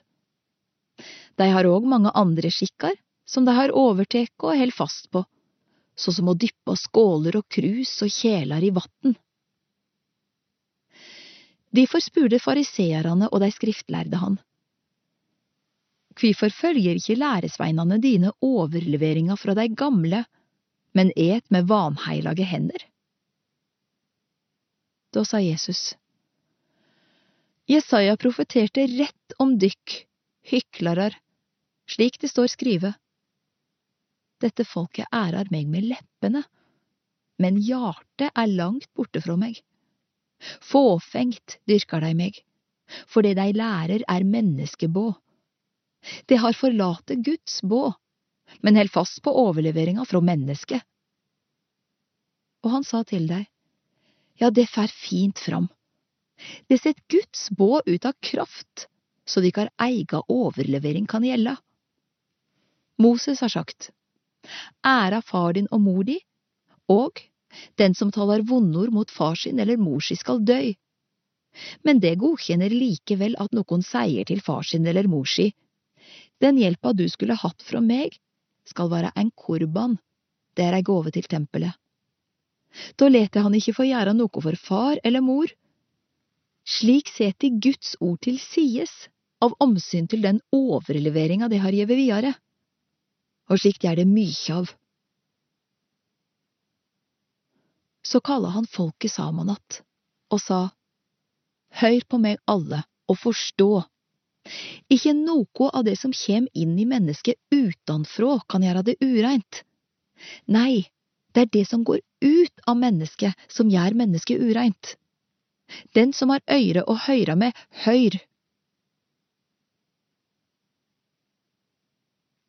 De har òg mange andre skikkar som de har overteke og held fast på, så som å dyppe skåler og krus og kjelar i vatn. Derfor spurte fariseerne og de skriftlærde han. Kvifor følger ikke læresveinene dine overleveringa fra de gamle, men et med vanheilage hender? Da sa Jesus. Jesaja profeterte rett om dykk, hyklarar, slik det står skrive. Dette folket ærar meg med leppene, men hjartet er langt borte fra meg. Fåfengt dyrker de meg, for det de lærer er menneskebå. De har forlate Guds bå, men held fast på overleveringa fra mennesket. Og han sa til deg, ja, det fer fint fram det setter Guds bå ut av kraft, så de dykkar eiga overlevering kan gjelda. Moses har sagt, æra far din og mor di, og den som taler vondord mot far sin eller mor si skal døy. men det godkjenner likevel at noen sier til far sin eller mor si, den hjelpa du skulle hatt fra meg, skal være en korban, det er ei gåve til tempelet. Da leter han ikke få gjøre noe for far eller mor. Slik setter Guds ord til sies av omsyn til den overleveringa det har gjeve videre, og slikt gjør det mykje av. Så kalla han folket saman att og sa, Hør på meg alle og forstå. Ikke noe av det som kjem inn i mennesket utanfrå kan gjøre det ureint. Nei, det er det som går ut av mennesket som gjør mennesket ureint. Den som har øyre å høyre med, høyr.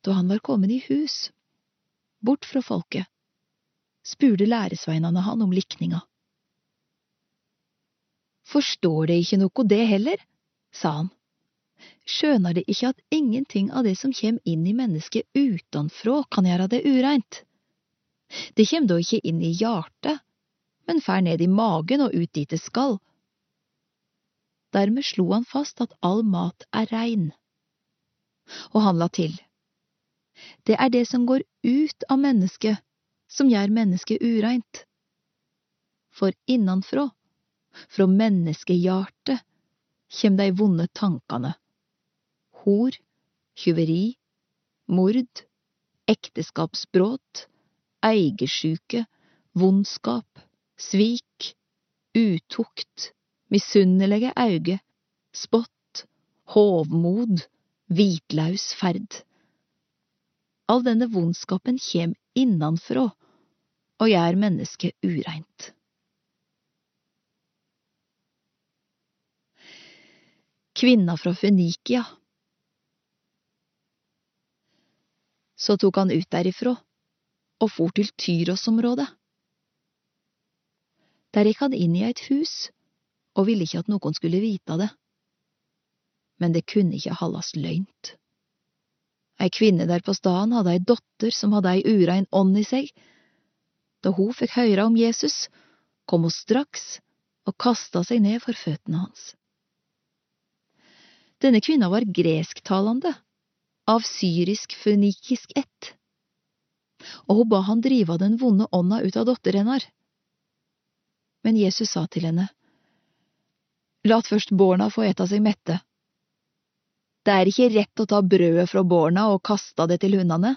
Da han var kommet i hus, bort fra folket, spurte læresveinene han om likninga. Forstår de ikke noe det heller, sa han. Skjønner de ikke at ingenting av det som kjem inn i mennesket utanfrå kan gjøre det ureint? Det kjem da ikke inn i hjartet, men fær ned i magen og ut dit det skal. Dermed slo han fast at all mat er rein. Og han la til, det er det som går ut av mennesket, som gjør mennesket ureint. For innanfrå, fra menneskehjartet, kjem dei vonde tankane. Hor, tjuveri, mord, ekteskapsbråt, eigersjuke, vondskap, svik, utukt, misunnelige auge, spott, hovmod, hvitlaus ferd. All denne vondskapen kjem innanfrå og gjør mennesket ureint. Kvinna fra Fønikia Så tok han ut derifrå og for til Tyros-området. Der gikk han inn i et hus og ville ikke at noen skulle vite det. Men det kunne ikke hallas løgnt. Ei kvinne der på staden hadde ei dotter som hadde ei urein ånd i seg. Da hun fikk høre om Jesus, kom hun straks og kasta seg ned for føttene hans. Denne kvinna var gresktalende, av syrisk-fønikisk ett, og hun ba han drive den vonde ånda ut av datteren hennar. Men Jesus sa til henne, Lat først borna få ete seg mette det er ikke rett å ta brødet fra barna og kaste det til hundene.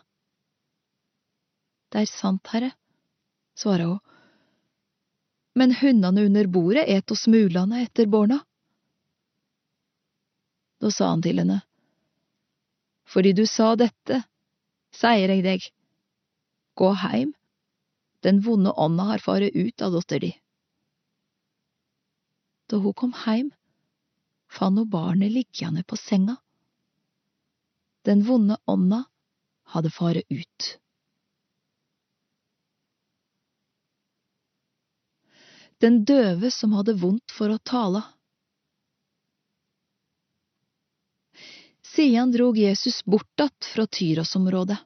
Det er sant, herre, svarer hun, men hundene under bordet et og smulene etter barna. Da sa han til henne, fordi du sa dette, sier jeg deg, gå heim, den vonde ånda har faret ut av dotter di. Da hun kom heim, fant hun barnet liggende på senga den vonde ånda hadde faret ut. Den døve som hadde vondt for å tale. Siden drog Jesus bort att fra Tyros-området.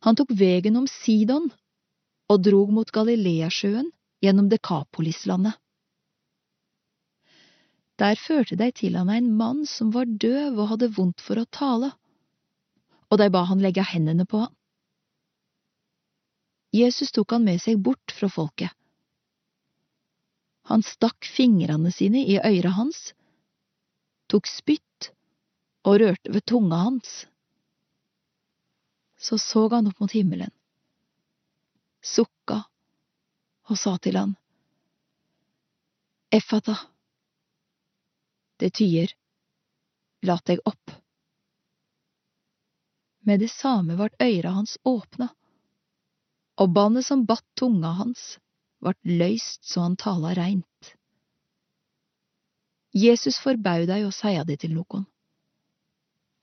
Han tok vegen om Sidon og drog mot Galileasjøen gjennom Dekapolislandet. Der førte de til han en mann som var døv og hadde vondt for å tale, og de ba han legge hendene på han. Jesus tok han med seg bort fra folket. Han stakk fingrene sine i øyra hans, tok spytt og rørte ved tunga hans. Så så han opp mot himmelen, sukka og sa til han, Effata det tyer, Lat deg opp. Med det samme vart øyra hans åpna, og bandet som batt tunga hans, vart løyst så han tala reint. Jesus forbaud deg å seia det til nokon,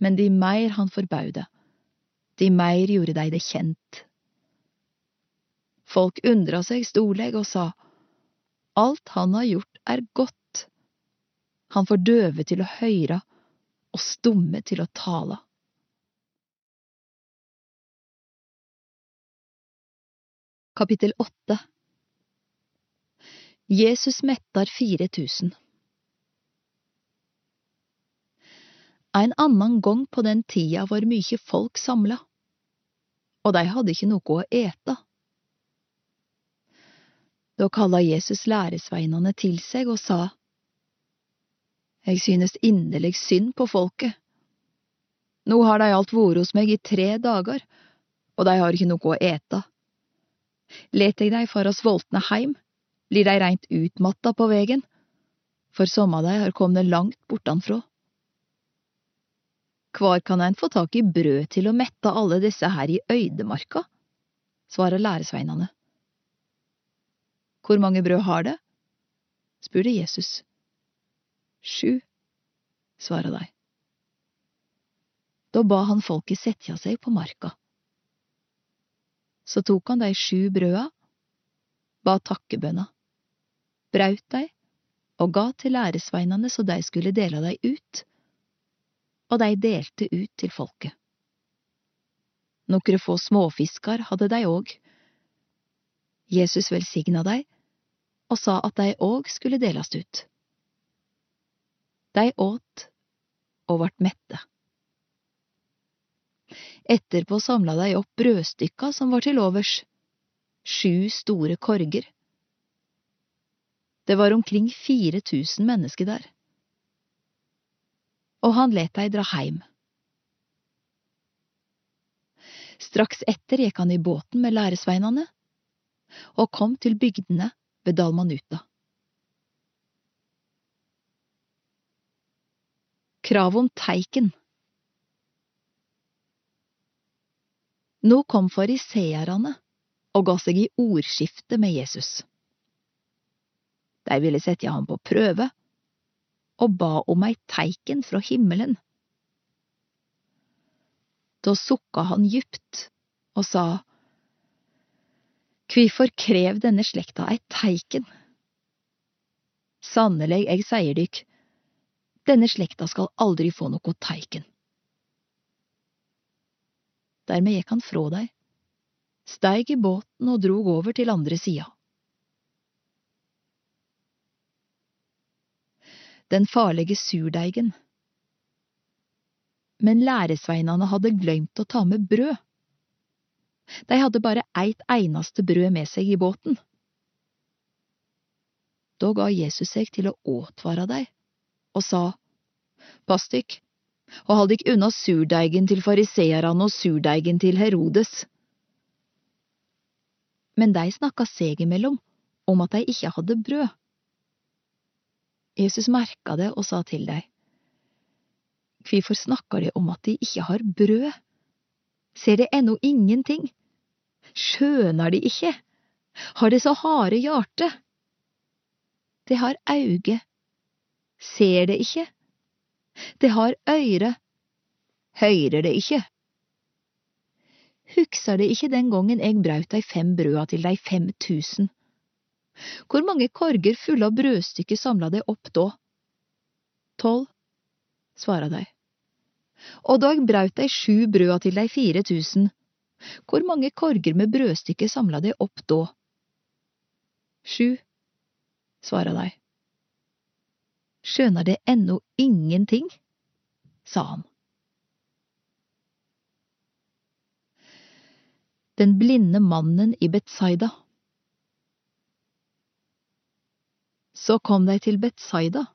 men de meir han forbaud det, de meir gjorde dei det kjent. Folk undra seg storleg og sa, Alt han har gjort er godt han får døve til å høyra og stumme til å tale. Kapittel 8 Jesus mettar 4000 En annan gong på den tida var mykje folk samla, og dei hadde ikkje noko å ete. Da kalla Jesus læresveinene til seg og sa, Eg synes inderlig synd på folket. Nå har de alt vore hos meg i tre dager, og de har ikke noe å ete. Let jeg dei fara svoltne heim, blir de reint utmatta på vegen, for somme av de har kommet langt bortanfrå. Kvar kan ein få tak i brød til å mette alle disse her i øydemarka? svarer læresveinene. Hvor mange brød har det? spurte Jesus. Sju, svarer dei. Da ba han folket setja seg på marka. Så tok han dei sju brøda, ba takkebønna, braut dei og ga til læresveinene så dei skulle dela dei ut og dei delte ut til folket. Nokre få småfiskar hadde dei òg. Jesus velsigna dei og sa at dei òg skulle delast ut. Dei åt og vart mette. Etterpå samla dei opp brødstykka som var til overs, sju store korger. Det var omkring fire tusen mennesker der og han let dei dra heim. Straks etter gikk han i båten med læresveinene og kom til bygdene ved Dalmanuta. Krav om teiken Nå kom fariseerne og ga seg i ordskifte med Jesus. De ville sette ham på prøve og ba om ei teiken fra himmelen. Da sukka han djupt og sa, Kvifor krev denne slekta ei teiken? Sannelig, eg seier dykk, denne slekta skal aldri få noe teiken. Dermed gikk han frå deg, steig i båten og drog over til andre sida. den farlige surdeigen. Men læresveinane hadde glemt å ta med brød. De hadde bare eit einaste brød med seg i båten. Da ga Jesus seg til å åtvare dei, og sa, Pass og hold dykk unna surdeigen til fariseerne og surdeigen til Herodes. Men de snakka seg imellom om at de ikke hadde brød. Jesus merka det og sa til dem, Hvorfor snakker de om at de ikke har brød? Ser de ennå ingenting? Skjønar de ikke? Har de så harde hjarte? De har auge, ser det ikke? det har øyre, høyrer det ikke? Hugsar det ikke den gangen eg braut dei fem brøda til dei fem tusen? Hvor mange korger fulle av brødstykker samla de opp da? Tolv, svara de. Og da eg braut dei sju brøda til dei fire tusen, hvor mange korger med brødstykker samla de opp da? Sju, svara de. Skjønar det ennå ingenting? sa han. Den blinde mannen i Betsaida. Så kom de til Betsaida.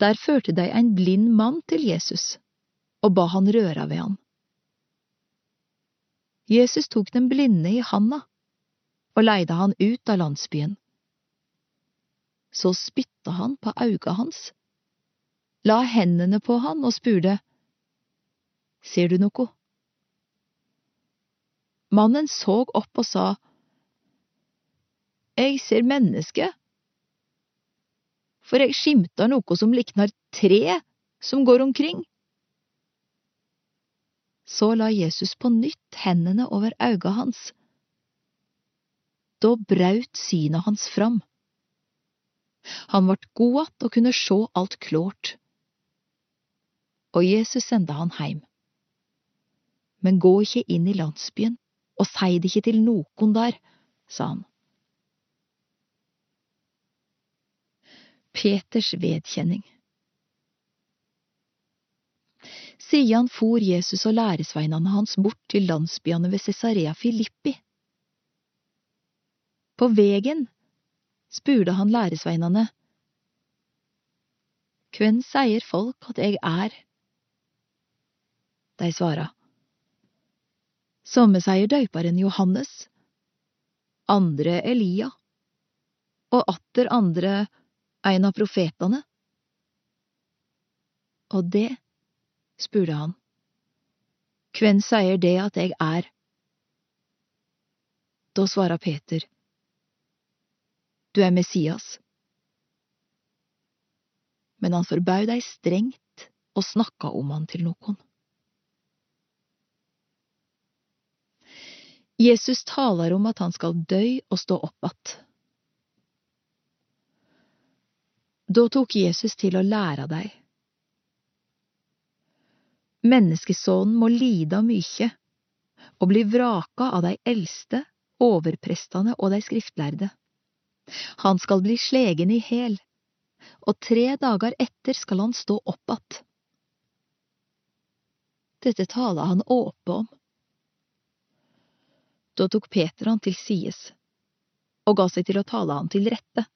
Der førte de en blind mann til Jesus og ba han røra ved han. Jesus tok den blinde i handa og leide han ut av landsbyen. Så spytta han på auga hans, la hendene på han og spurte, Ser du noe? Mannen så opp og sa, jeg ser menneske, For jeg skimter noe som liknar tre som går omkring. Så la Jesus på nytt hendene over auga hans. Da braut synet hans fram. Han vart god att og kunne sjå alt klårt. Og Jesus sende han heim. Men gå ikke inn i landsbyen, og sei det ikke til nokon der, sa han. Peters vedkjenning Sidan for Jesus og læresveinene hans bort til landsbyene ved Cesarea Filippi. På vegen spurte han læresveinene, Hvem sier folk at jeg er? De svara, Somme sier døyperen Johannes, andre Elia, og atter andre en av profetene. Og det spurte han. Hvem sier det at jeg er? Da svarer Peter, Du er Messias. Men han forbød deg strengt og snakka om han til noen. Jesus taler om at han skal dø og stå opp att. Da tok Jesus til å lære deg Menneskesonen må lida mykje og bli vraka av de eldste, overprestane og de skriftlærde. Han skal bli slegen i hæl, og tre dager etter skal han stå opp att. Dette tala han åpe om. Da tok Peter han til sides og ga seg til å tale han til rette.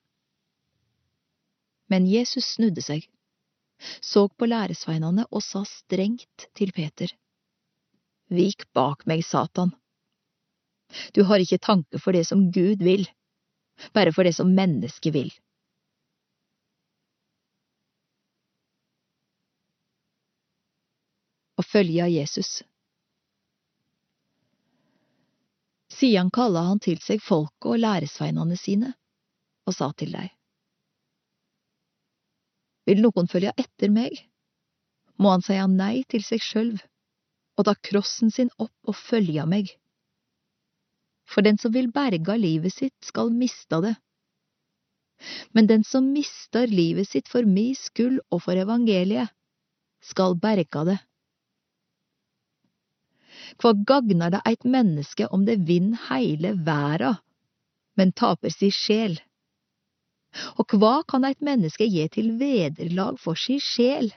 Men Jesus snudde seg så på læresveinene og sa strengt til Peter. Vik bak meg, Satan. Du har ikke tanke for det som Gud vil, bare for det som mennesket vil. Å følge av Jesus. Siden kalla han til seg folket og læresveinene sine og sa til deg. Vil noen følge etter meg, må han seie nei til seg sjølv og ta krossen sin opp og følge meg. For den som vil berga livet sitt, skal mista det. Men den som mister livet sitt for mi skyld og for evangeliet, skal berga det. Hva gagnar det eit menneske om det vinn heile verda, men taper si sjel? Og hva kan eit menneske gi til vederlag for si sjel?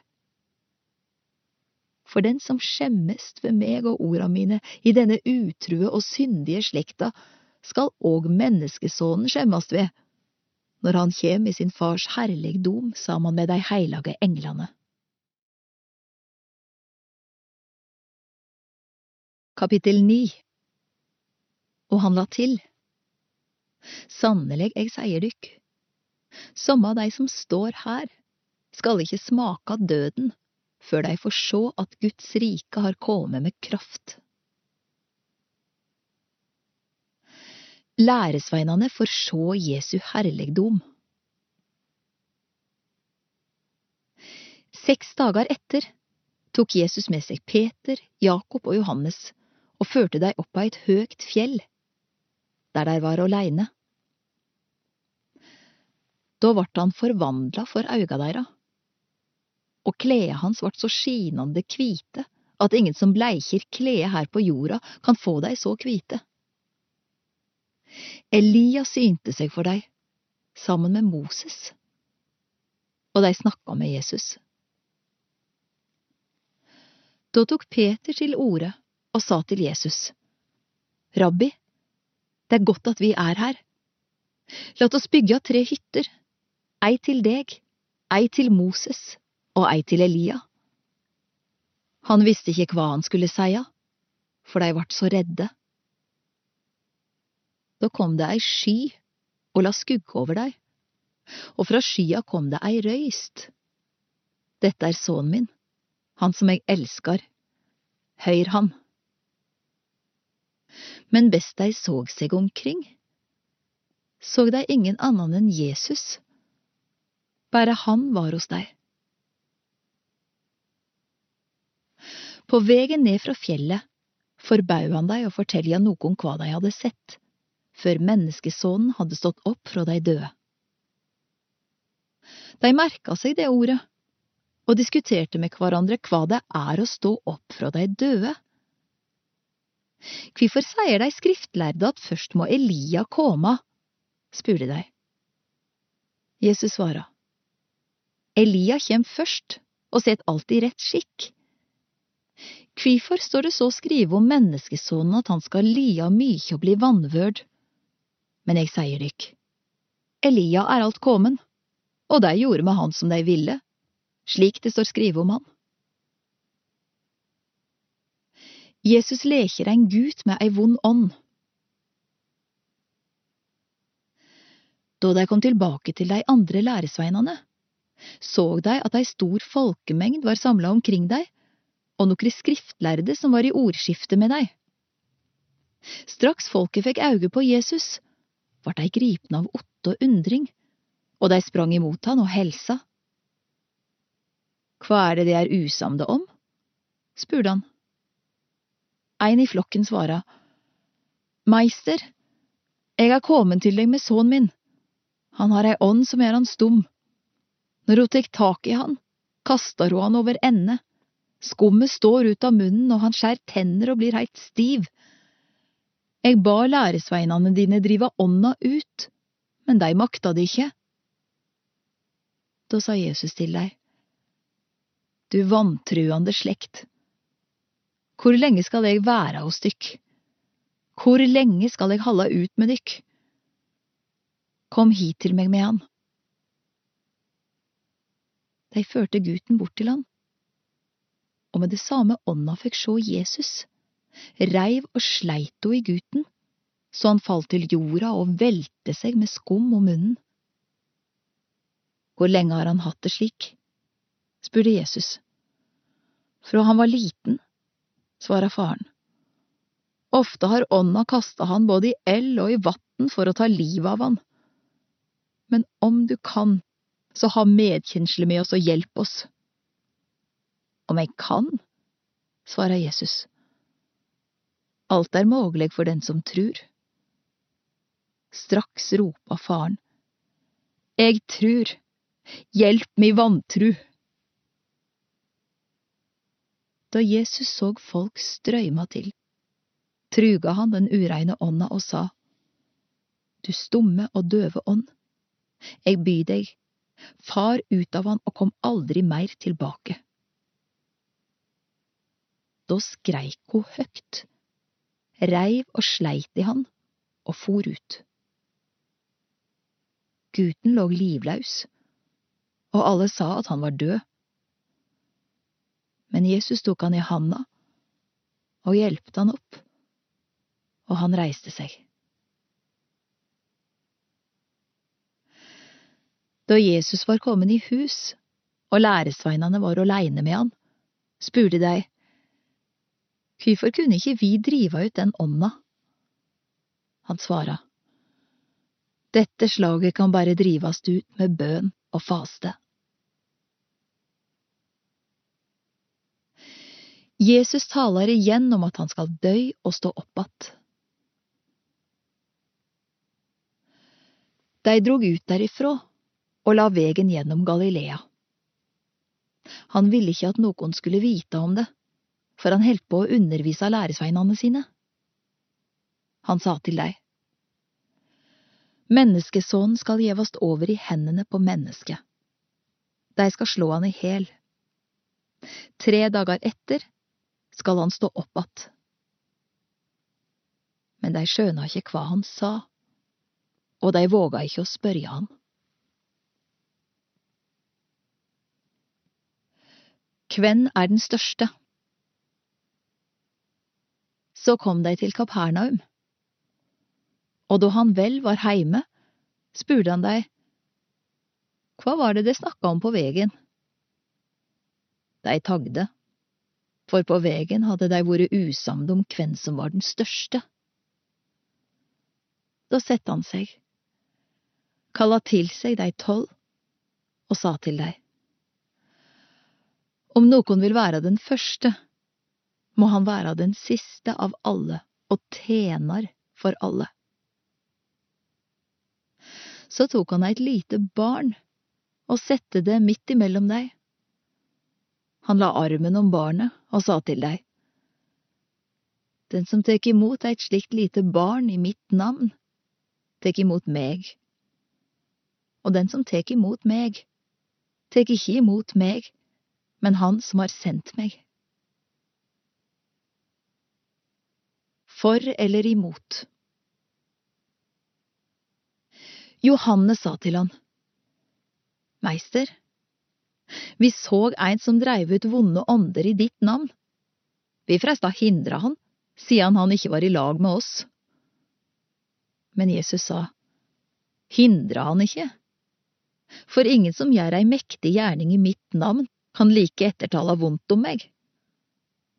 For den som skjemmest ved meg og orda mine i denne utrue og syndige slekta, skal òg menneskesonen skjemmast ved, når han kjem i sin fars herligdom saman med dei heilage englane. Kapittel 9 Og han la til, Sannelig, eg sier dykk, Somme av dei som står her, skal ikke smake av døden før de får se at Guds rike har kommet med kraft. Læresveinene får se Jesu herligdom. Seks dager etter tok Jesus med seg Peter, Jakob og Johannes og førte dem opp av et høgt fjell, der de var aleine. Da vart han forvandla for auga deira, og kledet hans vart så skinande kvite at ingen som bleiker kledet her på jorda, kan få dei så kvite. Elia synte seg for dei, sammen med Moses, og dei snakka med Jesus. Da tok Peter til orde og sa til Jesus, Rabbi, det er godt at vi er her. La oss bygge tre hytter ei til deg, ei til Moses og ei til Elia. Han visste ikke hva han skulle seie, for de vart så redde. Da kom det ei sky og la skugge over dei, og fra skya kom det ei røyst. Dette er sønnen min, han som eg elskar, høyr han. Men best dei såg seg omkring, såg dei ingen annan enn Jesus bare han var hos deg. På vegen ned fra fjellet forbød han deg å fortelle noen hva de hadde sett, før menneskesonen hadde stått opp fra de døde. De merka seg det ordet, og diskuterte med hverandre hva det er å stå opp fra de døde. Hvorfor sier de skriftlærde at først må Elia komme? spurte de. Jesus svara. Elia kjem først og set alt i rett skikk. Kvifor står det så skrive om menneskesonen at han skal lia mykje og bli vanvørd? Men eg sier dykk, Elia er alt komen, og dei gjorde med han som dei ville, slik det står skrive om han. Jesus leker ein gut med ei vond ånd. Da de kom tilbake til de andre læresveinane, så de at ei stor folkemengd var samla omkring dei, og nokre skriftlærde som var i ordskifte med dei. Straks folket fikk auge på Jesus, vart dei gripne av åtte og undring, og dei sprang imot han og helsa. Hva er det de er usamde om? spurte han. Ein i flokken svara, Meister, eg er kommet til deg med sonen min, han har ei ånd som gjør han stum. Når ho tek tak i han, kastar ho han over ende, skummet står ut av munnen og han skjær tenner og blir heilt stiv. Eg ba læresveinane dine drive ånda ut, men dei makta det ikkje. Da sa Jesus til dei, Du vantruande slekt, hvor lenge skal eg være hos dykk? Hvor lenge skal eg holde ut med dykk? Kom hit til meg med han. De førte gutten bort til han, og med det samme ånda fikk sjå Jesus, reiv og sleit ho i gutten, så han falt til jorda og velte seg med skum om munnen. Hvor lenge har han hatt det slik? spurte Jesus. Fra han var liten, svara faren. Ofte har ånda kasta han både i eld og i vatn for å ta livet av han men om du kan, så ha medkjensle med oss og hjelp oss. Om jeg kan, svarer Jesus. Alt er mogleg for den som trur. Straks ropa faren. Eg trur, hjelp mi vantru. Da Jesus så folk strøyma til, truga han den ureine ånda og sa, Du stumme og døve ånd, jeg byr deg, far ut av han og kom aldri mer tilbake. Da skreik ho høgt, reiv og sleit i han og for ut. Guten lå livlaus, og alle sa at han var død. Men Jesus tok han i handa og hjelpte han opp, og han reiste seg. Da Jesus var kommet i hus, og læresveinene var åleine med han, spurte de, Hvorfor kunne ikke vi drive ut den ånda? Han svara, Dette slaget kan bare drivast ut med bøn og faste. Jesus taler igjen om at han skal dø og stå opp att. De drog ut derifra og la vegen gjennom Galilea. Han ville ikke at noen skulle vite om det, for han heldt på å undervise av læresveinene sine. Han sa til deg, Menneskesonen skal gjevast over i hendene på mennesket. De skal slå han i hæl. Tre dager etter skal han stå opp att. Men de skjøna ikke hva han sa, og de våga ikke å spørre han. Kven er den største? Så kom de til Kapernaum, og da han vel var heime, spurte han dei, Hva var det de snakka om på vegen? Dei tagde, for på vegen hadde de vært usamde om hvem som var den største. Da sette han seg, kalla til seg dei tolv og sa til dei, om noen vil være den første, må han være den siste av alle og tjener for alle. Så tok han et lite barn og sette det midt imellom deg. Han la armen om barnet og sa til deg, Den som tek imot eit slikt lite barn i mitt navn, tek imot meg, og den som tek imot meg, tek ikke imot meg, men Han som har sendt meg. For eller imot? Johannes sa til han, Meister, vi så ein som dreiv ut vonde ånder i ditt navn. Vi freista hindra han, siden han ikke var i lag med oss. Men Jesus sa, Hindra han ikke? For ingen som gjør ei mektig gjerning i mitt navn, kan like ettertala vondt om meg.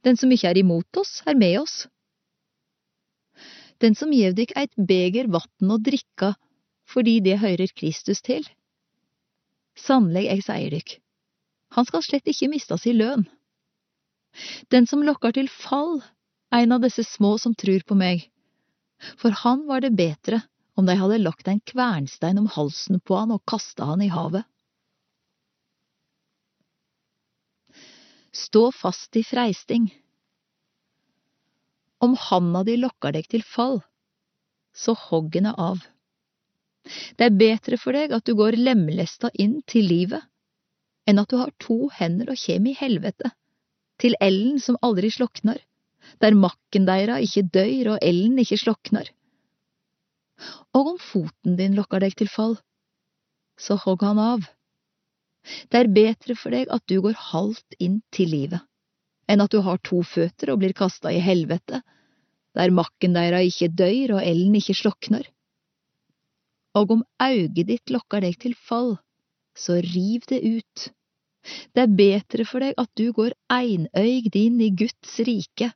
Den som ikke er imot oss, er med oss. Den som gjev dykk eit beger vatn å drikka fordi det høyrer Kristus til. Sannelig, eg seier dykk, han skal slett ikke miste si lønn. Den som lokker til fall, ein av disse små som trur på meg, for han var det bedre om dei hadde lagt ein kvernstein om halsen på han og kasta han i havet. Stå fast i freisting. Om handa di lokker deg til fall, så hogg henne av. Det er bedre for deg at du går lemlesta inn til livet, enn at du har to hender og kjem i helvete, til elden som aldri slokner, der makken deira ikke døyr og elden ikke slokner. Og om foten din lokker deg til fall, så hogg han av. Det er bedre for deg at du går halvt inn til livet, enn at du har to føtter og blir kasta i helvete, der makken deira ikke døyr og elden ikke slokner. Og om auget ditt lokker deg til fall, så riv det ut. Det er bedre for deg at du går einøygd inn i Guds rike,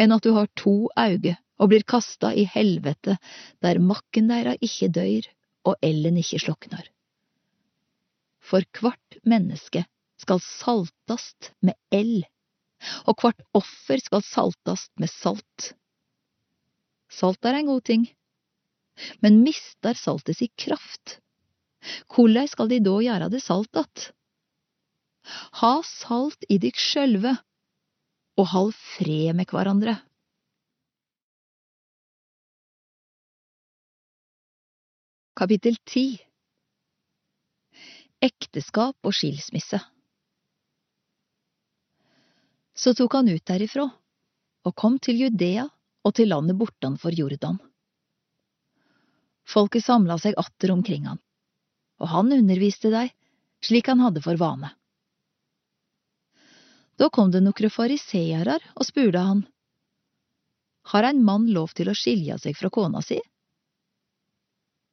enn at du har to auge og blir kasta i helvete, der makken deira ikke døyr og elden ikke sloknar. For hvert menneske skal saltast med eld, og hvert offer skal saltast med salt. Salt er en god ting, men mister saltet si kraft. Korleis skal de da gjøre det salt att? Ha salt i dykk sjølve, og hold fred med hverandre. Kapittel 10 Ekteskap og skilsmisse Så tok han ut derifra og kom til Judea og til landet bortenfor Jordan. Folket samla seg atter omkring han, og han underviste dei slik han hadde for vane. Da kom det nokre fariseere og spurte han, Har ein mann lov til å skilje seg fra kona si?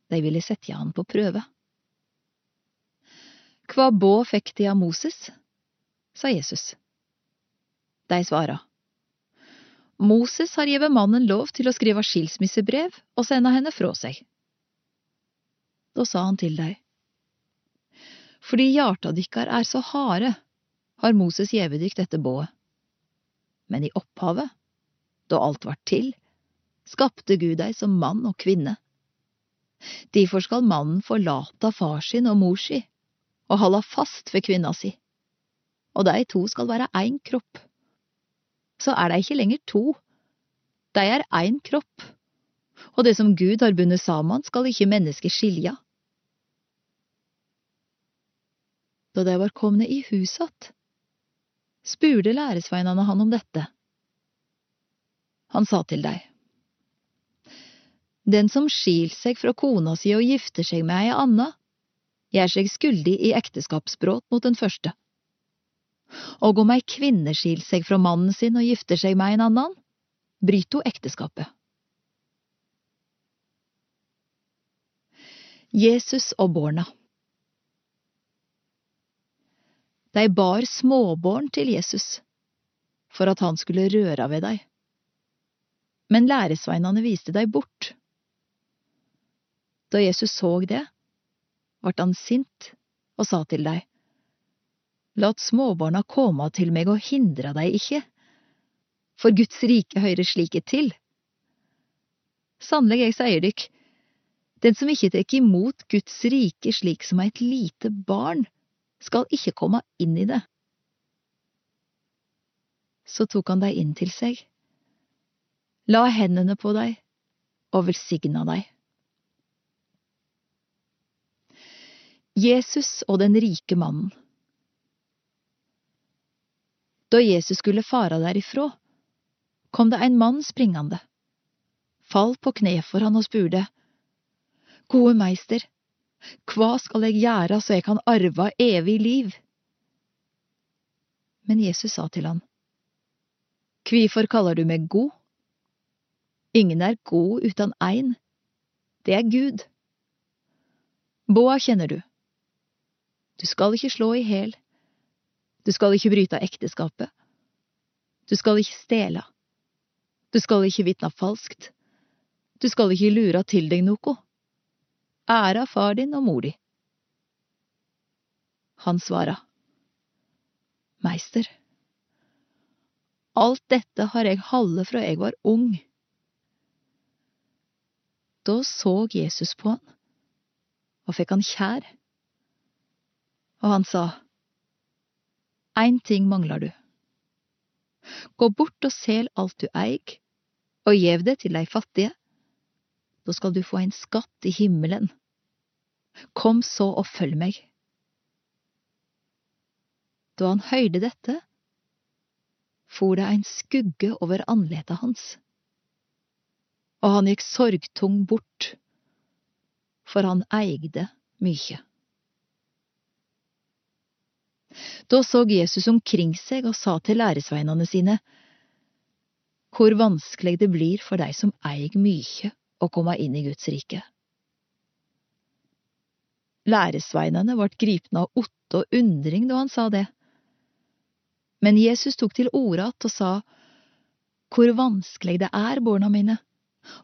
De ville sette han på prøve. Hva bå fikk de av Moses? sa Jesus. De svara. Moses har gitt mannen lov til å skrive skilsmissebrev og sende henne fra seg. Da sa han til dei. Fordi hjarta dykkar er så harde, har Moses gjeve dykk dette bået. Men i opphavet, da alt vart til, skapte Gud dei som mann og kvinne. Difor skal mannen forlata far sin og mor si og halda fast ved kvinna si, og de to skal være ein kropp. Så er de ikke lenger to, de er én kropp, og det som Gud har bundet sammen, skal ikke mennesket skilje. Da de var komne i huset att, spurte læresveinene han om dette. Han sa til dei. Den som skil seg fra kona si og gifter seg med ei anna, gjør seg skyldig i ekteskapsbrudd mot den første. Og om ei kvinne skil seg fra mannen sin og gifter seg med en annen, bryter hun ekteskapet. Jesus og barna De bar småbarn til Jesus for at han skulle røre ved dem. Men læresveinene viste dem bort. Da Jesus så det, vart han sint og sa til dei, Lat småbarna komme til meg og hindra dei ikke, for Guds rike høyrer slike til. Sannelig, jeg sier dykk, den som ikke tek imot Guds rike slik som eit lite barn, skal ikke komme inn i det. Så tok han dei inn til seg, la hendene på dei og velsigna dei. Jesus og den rike mannen Da Jesus skulle fara derifrå, kom det en mann springende, fall på kne for han og spurte, Gode meister, hva skal jeg gjøre så jeg kan arve evig liv? Men Jesus sa til han, Kvifor kaller du meg god? Ingen er god uten ein, det er Gud. Boa kjenner du. Du skal ikke slå i hæl. Du skal ikke bryte ekteskapet. Du skal ikke stjele. Du skal ikke vitne falskt. Du skal ikke lure til deg noe. Æra far din og mor di. Han svara, Meister, alt dette har jeg halde fra jeg var ung. Da så Jesus på han og fikk han kjær, og han sa, Ein ting mangler du. Gå bort og sel alt du eig, og gjev det til dei fattige. Da skal du få en skatt i himmelen. Kom så og følg meg. Da han høyde dette, for det en skugge over andletet hans, og han gikk sorgtung bort, for han eigde mykje. Da så Jesus omkring seg og sa til læresveinene sine, Hvor vanskelig det blir for dei som eig mykje å komme inn i Guds rike. Læresveinene ble gripne av otte og undring da han sa det. Men Jesus tok til orde att og sa, Hvor vanskelig det er, barna mine,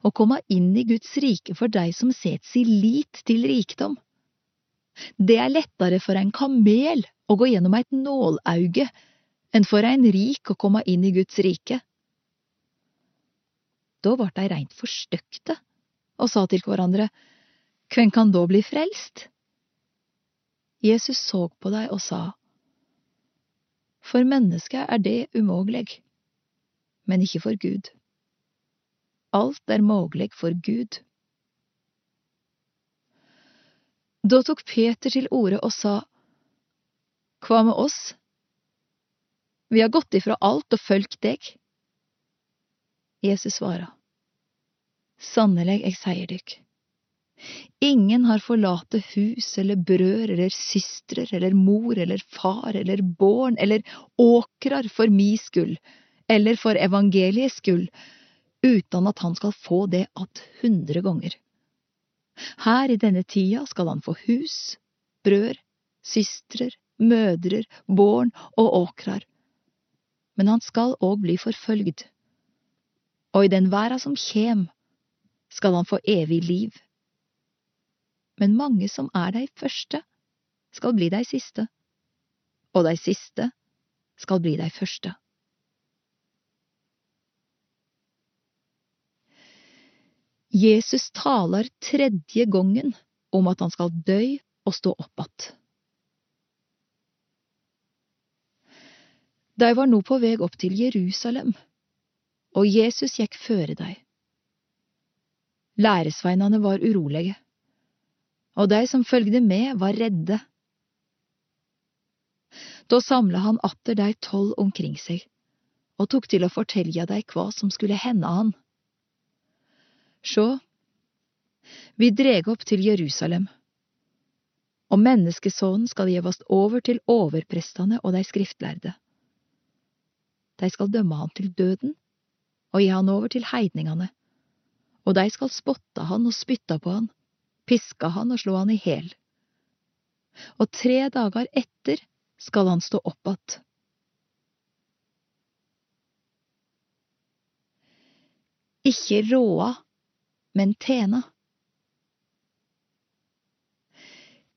å komme inn i Guds rike for dei som set si lit til rikdom. Det er lettere for en kamel å gå gjennom et nålauge enn for en rik å komme inn i Guds rike. Da ble de reint forstøkte og sa til hverandre, Hvem kan da bli frelst? Jesus så på dem og sa, For mennesket er det umogleg, men ikke for Gud. Alt er mogleg for Gud. Da tok Peter til orde og sa, Hva med oss? Vi har gått ifra alt og følgt deg. Jesus svara, Sannelig, jeg sier dykk, ingen har forlate hus eller brød eller systrer eller mor eller far eller barn eller åkrar for mi skyld eller for evangeliets skyld, uten at han skal få det att hundre ganger. Her i denne tida skal han få hus, brød, systrer, mødrer, barn og åkrar. Men han skal òg bli forfølgd. Og i den verda som kjem, skal han få evig liv. Men mange som er dei første, skal bli dei siste, og dei siste skal bli dei første. Jesus taler tredje gangen om at han skal dø og stå opp att. De var nå på vei opp til Jerusalem, og Jesus gikk føre dei. Læresveinene var urolige, og de som følgde med, var redde. Da samla han atter de tolv omkring seg, og tok til å fortelja dei hva som skulle hende han. Sjå, vi dreg opp til Jerusalem, og menneskesonen skal gjevast over til overprestane og dei skriftlærde. De skal dømme han til døden og gi han over til heidningane, og de skal spotte han og spytte på han, piske han og slå han i hæl. Og tre dager etter skal han stå opp att. Ikke råa, men tena.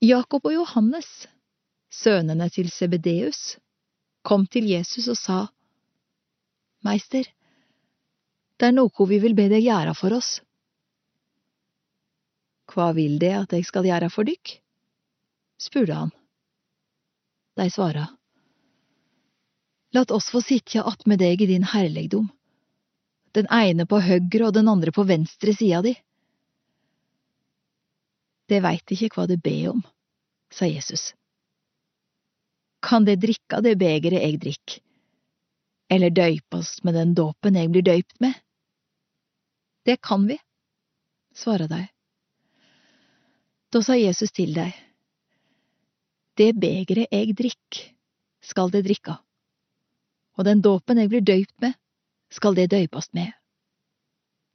Jakob og Johannes, sønnene til Sebedeus, kom til Jesus og sa, Meister, det er noe vi vil be deg gjøre for oss. Hva vil det at jeg skal gjøre for dykk? spurte han. De svara, Lat oss få sitja attmed deg i din herligdom, den ene på høyre og den andre på venstre sida di. Det veit ikke hva det ber om, sa Jesus. Kan det drikke det begeret jeg drikk, eller døypast med den dåpen jeg blir døypt med? Det kan vi, svara dei. Da sa Jesus til dei, Det begeret jeg drikk, skal det drikke, og den dåpen jeg blir døypt med, skal det døypast med.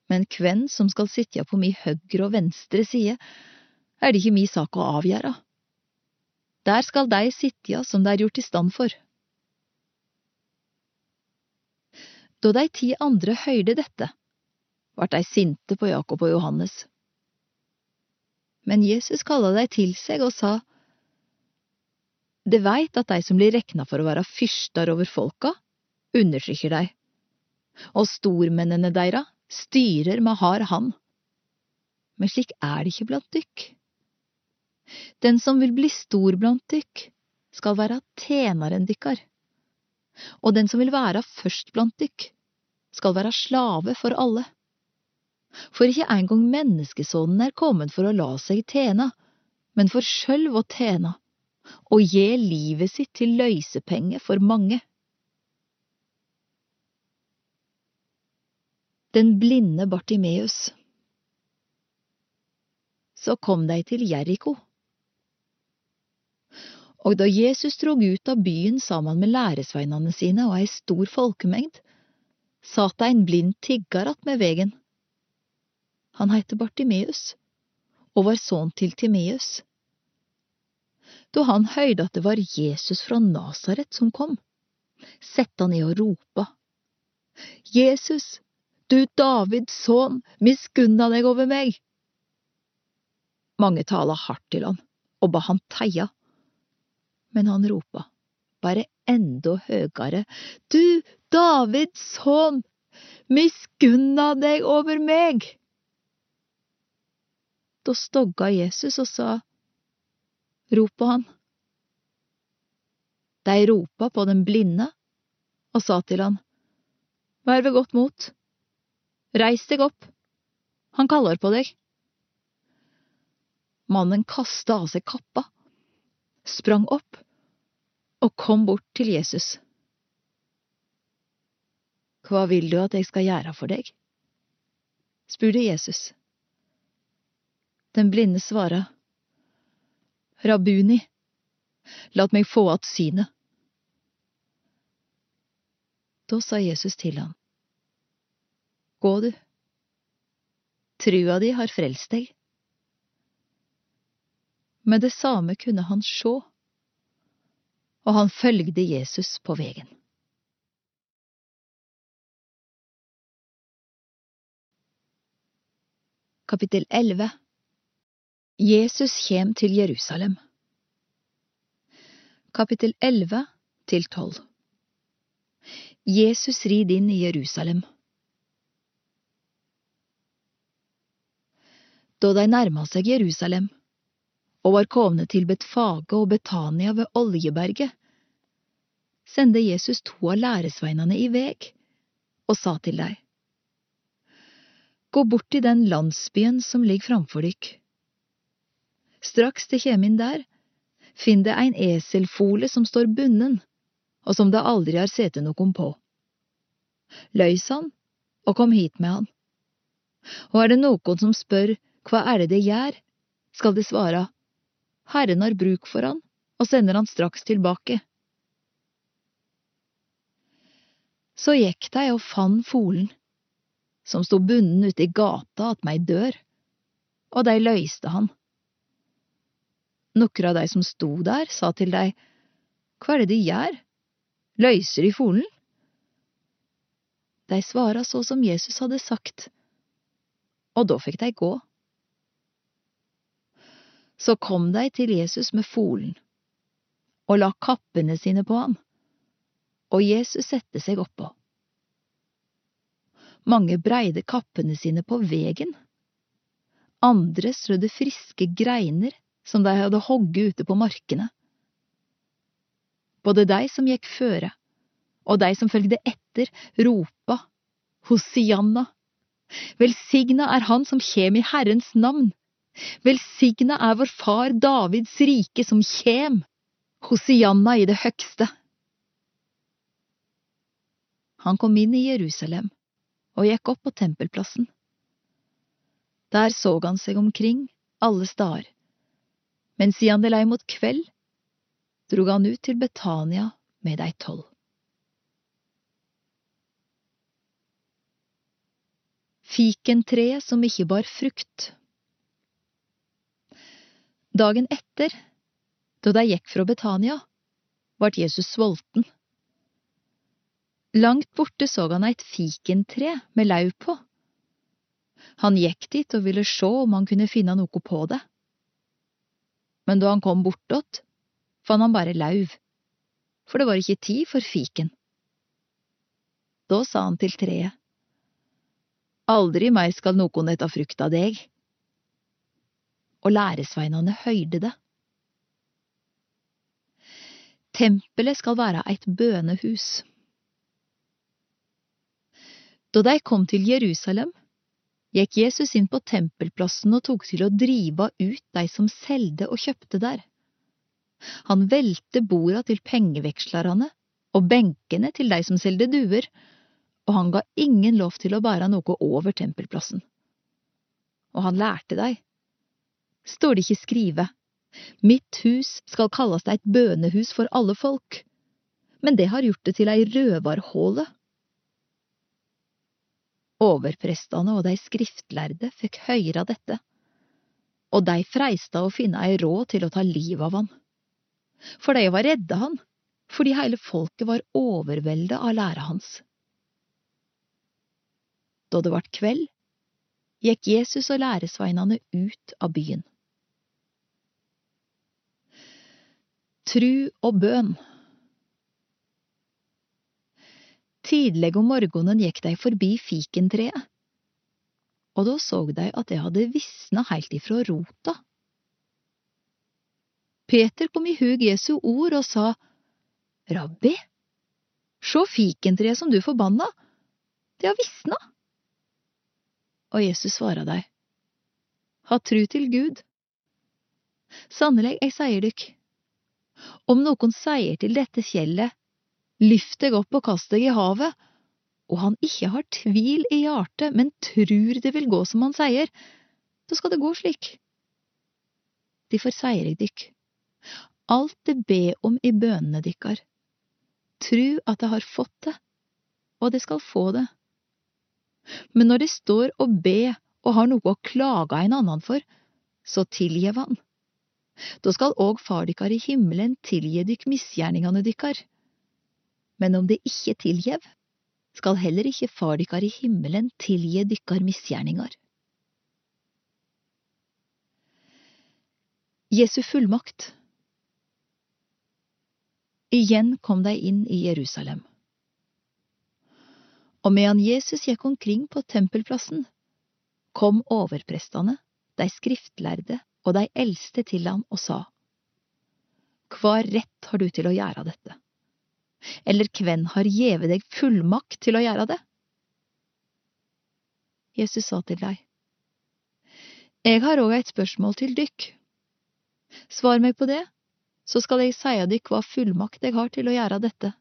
Men kven som skal sitte på mi høgre og venstre side, er det ikke mi sak å avgjøre. Der skal dei sitja som det er gjort i stand for. Da de ti andre høyrde dette, vart dei sinte på Jakob og Johannes. Men Jesus kalla dei til seg og sa, Det veit at dei som blir rekna for å være fyrstar over folka, undertrykker dei, og stormennene deira styrer med hard hand. Men slik er det ikke blant dykk. Den som vil bli stor blant dykk, skal være tjeneren dykkar, og den som vil være først blant dykk, skal være slave for alle. For ikke engang menneskesonen er kommet for å la seg tjene, men for sjølv å tjene, og gi livet sitt til løysepenge for mange. Den blinde Bartimeus Så kom de til Jeriko. Og da Jesus drog ut av byen sammen med læresveinene sine og ei stor folkemengd, satt det en blind tigger attmed vegen. Han heiter Bartimeus og var sønn til Timeus. Da han høyrde at det var Jesus fra Nasaret som kom, sette han ned og ropa. Jesus, du Davids sønn, miskunna deg over meg! Mange tala hardt til han og ba han teia men han ropa, bare enda høgare, Du, Davids sønn, miskunna deg over meg! Da stogga Jesus og sa, Rop på han. De ropa på den blinde og sa til han, Vær ved godt mot, reis deg opp, han kaller på deg. Mannen kasta av seg kappa, sprang opp og kom bort til Jesus. Hva vil du at jeg skal gjøre for deg? spurte Jesus. Den blinde svara, Rabuni, lat meg få att synet. Da sa Jesus til ham, Gå du, trua di har frelst deg. Med det samme kunne han sjå og han følgde Jesus på vegen. Kapittel 11 Jesus kjem til Jerusalem Kapittel 11 til 12 Jesus rid inn i Jerusalem. Da de nærma seg Jerusalem, og var komne til Betfage og Betania ved Oljeberget, sendte Jesus to av læresveinene i veg og sa til dei, Gå bort til den landsbyen som ligger framfor dykk. Straks de kjem inn der, finn det ein eselfole som står bunnen, og som det aldri har sete nokon på. Løys han, og kom hit med han. Og er det nokon som spør hva er det det gjør, skal det svare, Herren har bruk for han og sender han straks tilbake. Så gikk de og fann folen, som stod bunden ute i gata attmed ei dør, og de løyste han. Nokre av de som sto der, sa til dei, Hva er det de gjør, løyser de folen? De svara så som Jesus hadde sagt, og da fikk de gå. Så kom de til Jesus med folen, og la kappene sine på ham, og Jesus sette seg oppå. Mange breide kappene sine på vegen, andre strødde friske greiner som de hadde hogget ute på markene. Både de som gikk føre, og de som følgde etter, ropa Hosianna, velsigna er Han som kjem i Herrens navn, Velsigna er vår far Davids rike som kjem, Hosianna i det høgste. Han kom inn i Jerusalem og gikk opp på tempelplassen. Der så han seg omkring alle stader, men siden det lei mot kveld, drog han ut til Betania med dei tolv. Fikentreet som ikke bar frukt. Dagen etter, da de gikk fra Betania, ble Jesus sulten. Langt borte så han et fikentre med lauv på. Han gikk dit og ville sjå om han kunne finne noe på det. Men da han kom bortåt, fant han bare lauv, for det var ikke tid for fiken. Da sa han til treet, Aldri meg skal noen ete frukt av deg. Og læresveinene høyde det. Tempelet skal være eit bønehus. Da de kom til Jerusalem, gikk Jesus inn på tempelplassen og tok til å drive ut de som selde og kjøpte der. Han velte borda til pengevekslerne og benkene til de som selde duer, og han ga ingen lov til å bære noe over tempelplassen. Og han lærte deg. Står det ikke skrive, Mitt hus skal kalles et bønehus for alle folk, men det har gjort det til ei røvarhåle. Overprestene og de skriftlærde fikk høyre dette, og de freista å finne ei råd til å ta livet av han. For de var redde han, fordi hele folket var overveldet av læra hans. Da det vart kveld, gikk Jesus og læresveinene ut av byen. Tru og bøn Tidlig om morgenen gikk de forbi fikentreet, og da så de at det hadde visna heilt ifra rota. Peter kom i hug Jesu ord og sa, Rabbi, sjå fikentreet som du forbanna, det har visna og Jesus svarer deg, Ha tru til Gud. Sannelig, jeg sier dykk, om noen sier til dette fjellet, lyft deg opp og kast deg i havet, og han ikke har tvil i hjertet, men trur det vil gå som han sier, så skal det gå slik. Derfor sier jeg dykk, alt det be om i bønene dykkar, tru at det har fått det, og det skal få det men når de står og ber og har noe å klage en annen for, så tilgjev han. Da skal òg far dykkar i himmelen tilgi dykk misgjerningane dykkar. Men om det ikke tilgjev, skal heller ikke far dykkar i himmelen tilgi dykkar misgjerningar. Jesu fullmakt Igjen kom de inn i Jerusalem og medan Jesus gikk omkring på tempelplassen, kom overprestene, de skriftlærde og dei eldste til ham og sa, Hva rett har du til å gjøre dette? Eller kven har gjeve deg fullmakt til å gjøre det? Jesus sa til deg, Jeg har òg et spørsmål til dykk. Svar meg på det, så skal jeg seie dykk hva fullmakt jeg har til å gjøre dette.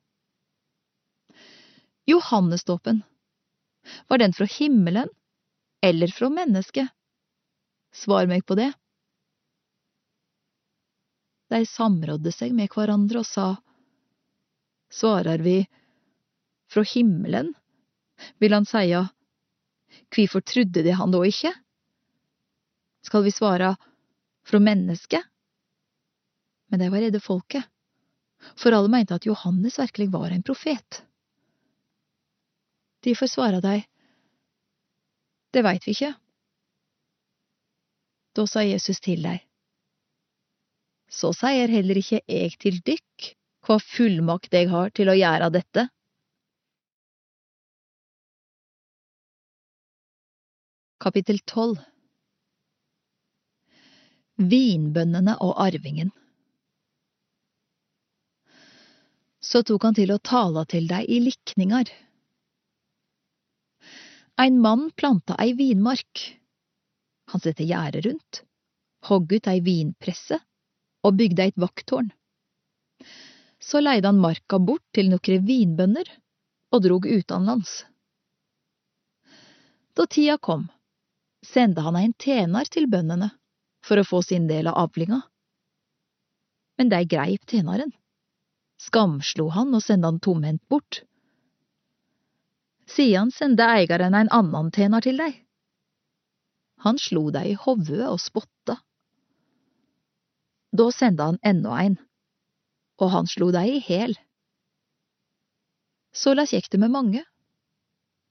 Johannesdåpen, var den fra himmelen eller fra mennesket? Svar meg på det. De samrådde seg med hverandre og sa, Svarar vi fra himmelen, vil han seia, kvifor trudde de han da ikke? Skal vi svara fra mennesket? Men de var redde folket, for alle mente at Johannes virkelig var en profet. De får svare deg, det veit vi ikke. Da sa Jesus til deg, så sier heller ikke jeg til dykk hva fullmakt jeg har til å gjøre dette. Kapittel 12 Vinbøndene og arvingen Så tok han til å tale til deg i likninger ein mann planta ei vinmark. Han sette gjerdet rundt, hogg ut ei vinpresse og bygde eit vakttårn. Så leide han marka bort til nokre vinbønder og drog utenlands. Da tida kom, sendte han en tjener til bøndene for å få sin del av avlinga. Men de greip tjeneren, skamslo han og sendte han tomhendt bort. Siden sendte eieren en annen tjener til deg. Han slo deg i hovudet og spotta. Da sendte han enda en, og han slo deg i hæl. Såleis gikk det med mange.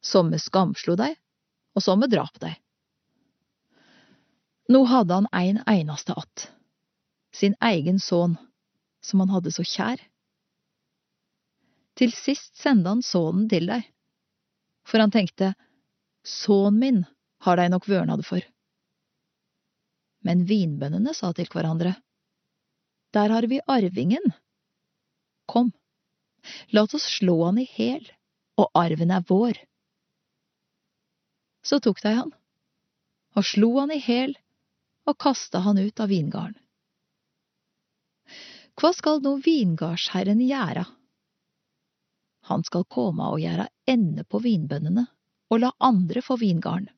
Somme skamslo deg, og somme drap deg. Nå hadde han ein eneste att, sin egen sønn, som han hadde så kjær. Til sist sendte han sønnen til deg, for han tenkte, sønnen min har deg nok vørnad for. Men vinbøndene sa til hverandre, der har vi arvingen. Kom, la oss slå han i hæl, og arven er vår. Så tok de han, og slo han i hæl og kasta han ut av vingarden. Hva skal nå vingardsherren gjøre? Han skal komme og gjøre ende på vinbøndene og la andre få vingarden.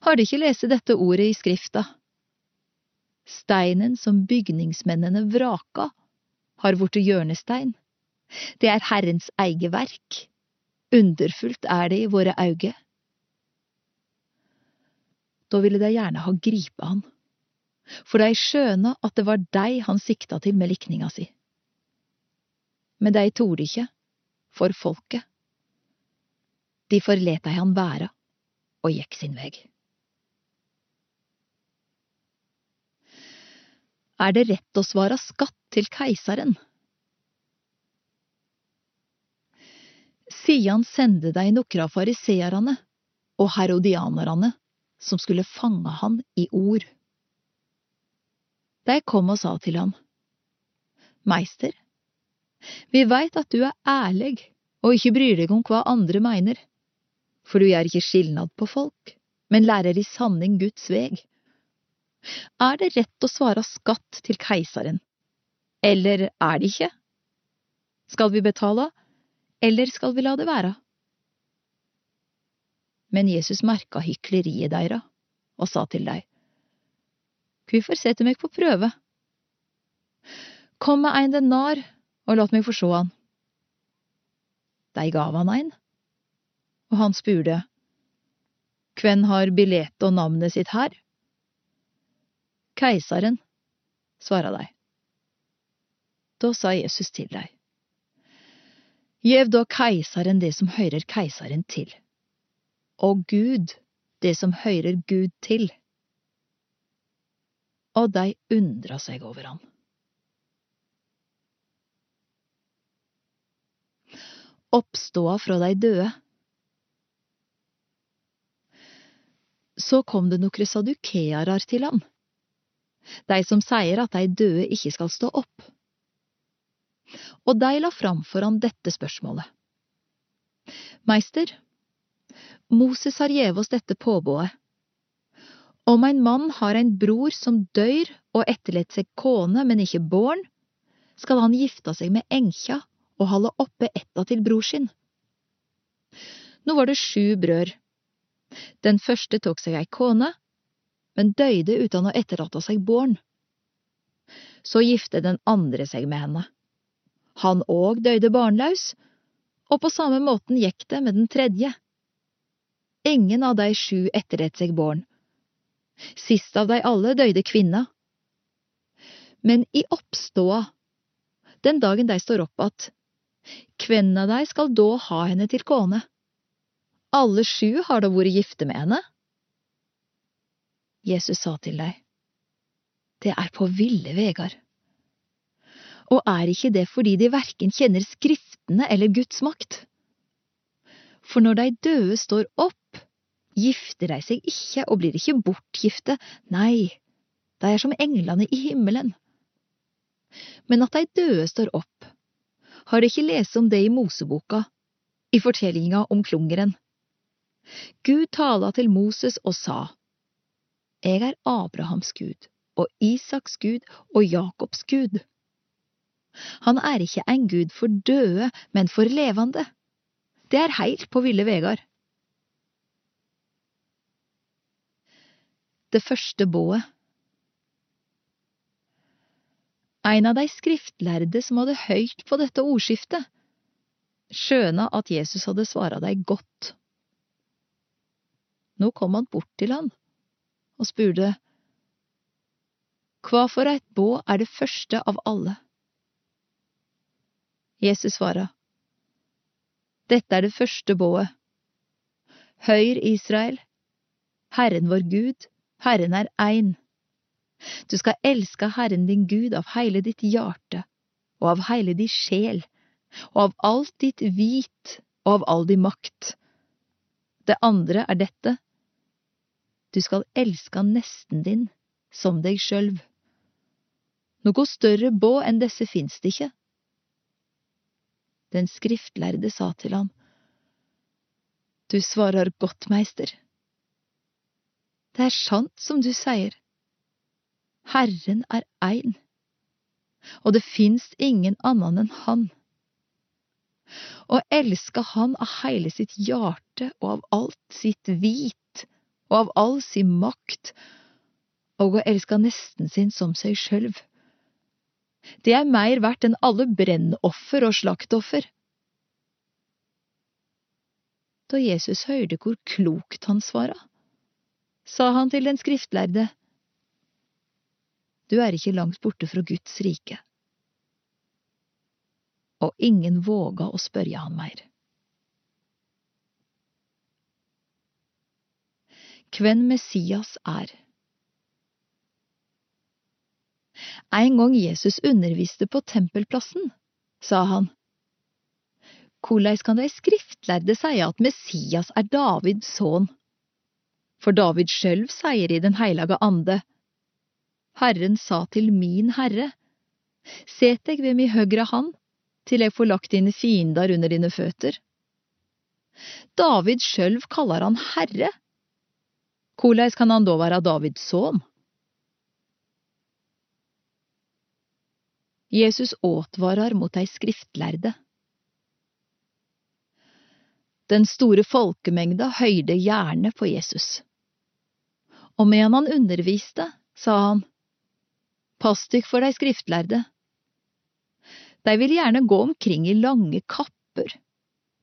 Har De ikke lest dette ordet i skrifta? Steinen som bygningsmennene vraka, har vorte hjørnestein. Det er Herrens eget verk. Underfullt er det i våre auge. Da ville de gjerne ha gripe han, for de skjøna at det var dei han sikta til med likninga si. Men de torde ikke, for folket. De forlét dei han være og gikk sin veg. Er det rett å svare skatt til keiseren? Sian sendte deg nokre av fariseerne og herodianerne som skulle fange han i ord. De kom og sa til ham, Meister, vi veit at du er ærlig og ikke bryr deg om hva andre mener, for du gjør ikke skilnad på folk, men lærer i sanning Guds veg. Er det rett å svare skatt til keiseren, eller er det ikke? Skal vi betale, eller skal vi la det være? Men Jesus merka hykleriet deira og sa til dei, Hvorfor setter meg på prøve? Kom med ein denar og lat meg få sjå han. Dei gav han ein, og han spurte, Kven har billett og navnet sitt her? Keiseren, svara dei. Da sa Jesus til dei, Gjev da keiseren det som høyrer keiseren til og Gud det som høyrer Gud til. Og de undra seg over han. Oppståa fra de døde. Så kom det nokre sadukearar til han, de som sier at de døde ikke skal stå opp. Og de la fram for han dette spørsmålet. Meister, Moses har gjeve oss dette påbudet. Om ein mann har ein bror som dør og etterlet seg kone, men ikke born, skal han gifte seg med enkja og holde oppe etta til bror sin. Nå var det sju brødre. Den første tok seg ei kone, men døyde uten å etterlate seg born. Så gifte den andre seg med henne. Han òg døyde barnløs, og på samme måten gikk det med den tredje. Ingen av de sju etterlot seg barn. Sist av de alle døde kvinna. Men i oppståa, den dagen de står opp att, kven av de skal da ha henne til kone? Alle sju har da vært gifte med henne? Jesus sa til deg. det er på ville Vegard. Og er ikke det fordi de verken kjenner Skriftene eller Guds makt? For når de døde står opp, gifter de seg ikke og blir ikke bortgifte, nei, de er som englene i himmelen. Men at de døde står opp, har de ikke lest om det i Moseboka, i fortellinga om klungeren. Gud tala til Moses og sa, Jeg er Abrahams Gud og Isaks Gud og Jakobs Gud. Han er ikke en gud for døde, men for levende. Det er heilt på ville vegar. Det første bået En av de skriftlærde som hadde høyt på dette ordskiftet, skjøna at Jesus hadde svara dei godt. Nå kom han bort til han og spurte, Hva for eit båd er det første av alle? Jesus svara, Dette er det første bået. Høyr, Israel, Herren vår Gud, Herren er ein. Du skal elske Herren din Gud av heile ditt hjarte og av heile di sjel og av alt ditt hvit og av all di makt. Det andre er dette, du skal elske nesten din som deg sjølv. Noe større båd enn disse fins det ikke. Den skriftlærde sa til ham, Du svarer godt, meister. Det er sant som du sier. Herren er ein, og det fins ingen annen enn Han. Å elske Han av hele sitt hjerte og av alt sitt vit og av all sin makt, og å elske nesten sin som seg sjølv. Det er meir verdt enn alle brennoffer og slaktoffer. Da Jesus hørte hvor klokt han svara, sa han til den skriftlærde, Du er ikke langt borte fra Guds rike. Og ingen våga å spørre han mer. Hvem Messias er. En gang Jesus underviste på tempelplassen, sa han, Hvordan kan de skriftlærde si at Messias er Davids sønn? For David sjøl sier i Den heilage ande, Herren sa til min Herre, Set deg ved mi høgre hand, til jeg får lagt dine fiender under dine føtter. David sjøl kaller han Herre. Hvordan kan han da være Davids son? Jesus åtvarar mot dei skriftlærde. Den store folkemengda høyde gjerne på Jesus. Og medan han underviste, sa han, Pass dykk for dei skriftlærde. De vil gjerne gå omkring i lange kapper,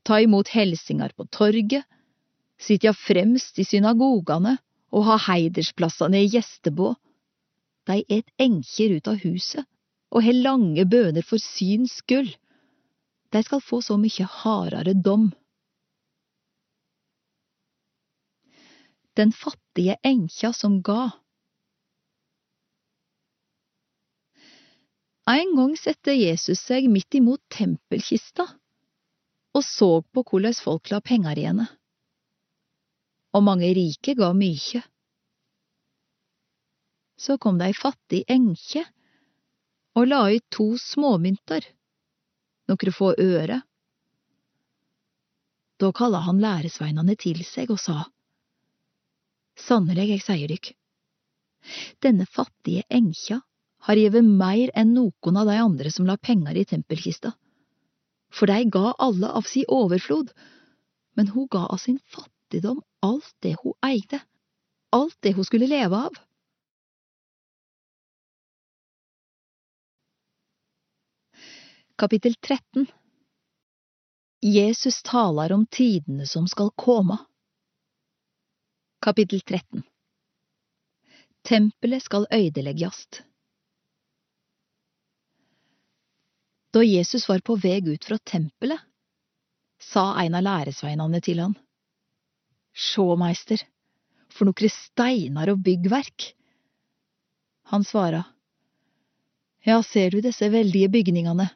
ta imot helsingar på torget, sitja fremst i synagogane og ha heidersplassane i gjestebå. De et enkjer ut av huset og har lange bøner for syns skyld. De skal få så mykje hardere dom. Den fattige enkja som ga. En gang sette Jesus seg midt imot tempelkista og så på hvordan folk la penger i henne. Og mange rike ga mykje. Så kom det ei fattig enkje og la ut to småmynter, nokre få øre. Da kalla han læresveinane til seg og sa, Sannelig, jeg sier dykk, denne fattige enkja har gjeve meir enn noen av de andre som la penger i tempelkista, for de ga alle av si overflod, men hun ga av sin fattigdom alt det hun eide, alt det hun skulle leve av. Kapittel 13 Jesus taler om tidene som skal komme. Kapittel 13 Tempelet skal øydeleggjast. Da Jesus var på veg ut fra tempelet, sa en av læresveinene til han, Sjå, meister, for nokre steinar og byggverk. Han svara, Ja, ser du disse veldige bygningane?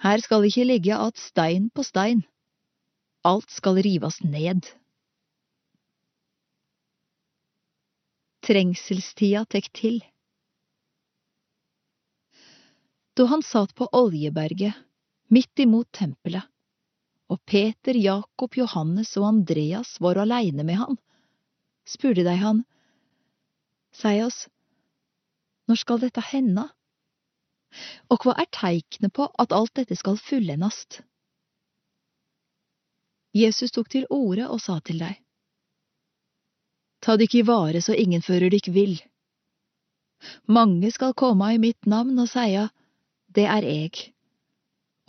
Her skal ikkje ligge att stein på stein. Alt skal rivast ned. Trengselstida tek til. Da han satt på Oljeberget, midt imot tempelet, og Peter, Jakob, Johannes og Andreas var aleine med han, spurte de han, Sei oss, når skal dette hende? Og hva er teiknet på at alt dette skal fullendast? Jesus tok til orde og sa til deg. Ta dykk i vare så ingen fører dykk vill. Mange skal komme i mitt navn og seia, det er eg,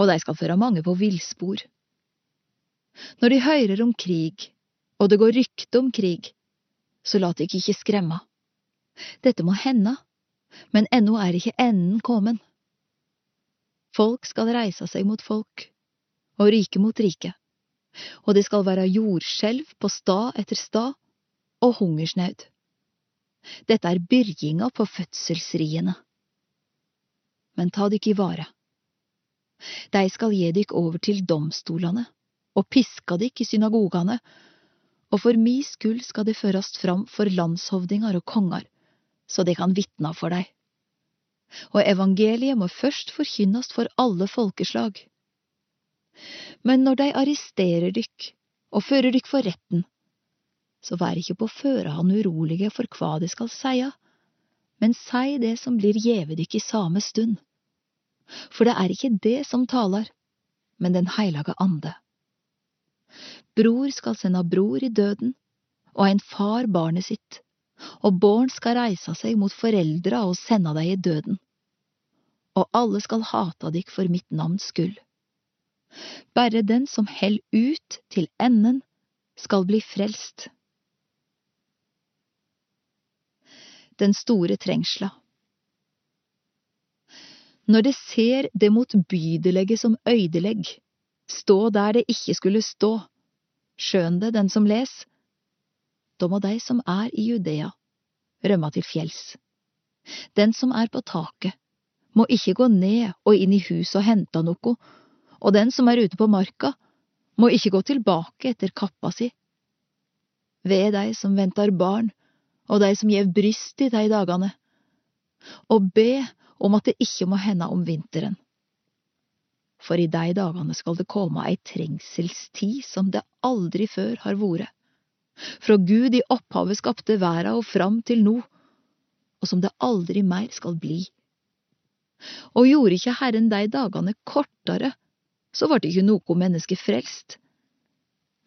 og dei skal føre mange på villspor. Når de hører om krig, og det går rykte om krig, så la dykk ikke skremme. Dette må hende, men ennå er ikke enden kommet. Folk skal reise seg mot folk, og rike mot rike, og det skal være jordskjelv på stad etter stad, og hungersnød. Dette er byrginga på fødselsriene. Men ta dykk i vare. De skal gi dykk over til domstolene og piska dykk i synagogane, og for mi skyld skal de førast fram for landshovdinger og konger, så de kan vitna for deg. Og evangeliet må først forkynnast for alle folkeslag. Men når de arresterer dykk og fører dykk for retten, så vær ikke på førehand urolige for hva de skal seia, men sei det som blir gjeve dykk i same stund. For det er ikke det som taler, men Den heilage ande. Bror skal sende bror i døden, og ein far barnet sitt, og barn skal reise seg mot foreldra og sende dei i døden. Og alle skal hata dykk for mitt navns skyld. Bare den som held ut til enden, skal bli frelst. Den store trengsla. Når det ser det motbydelige som øydelegg, stå der det ikke skulle stå, skjøn det den som les, da må dei som er i Judea, rømme til fjells. Den som er på taket, må ikke gå ned og inn i huset og hente noe, og den som er ute på marka, må ikke gå tilbake etter kappa si. Ved dei som venter barn, og dei som gjev bryst i dei dagane, og be om at det ikke må hende om vinteren. For i dei dagane skal det komme ei trengselstid som det aldri før har vore fra Gud i opphavet skapte verda og fram til nå, og som det aldri mer skal bli. Og gjorde ikke Herren dei dagane kortare, så vart ikke noko menneske frelst.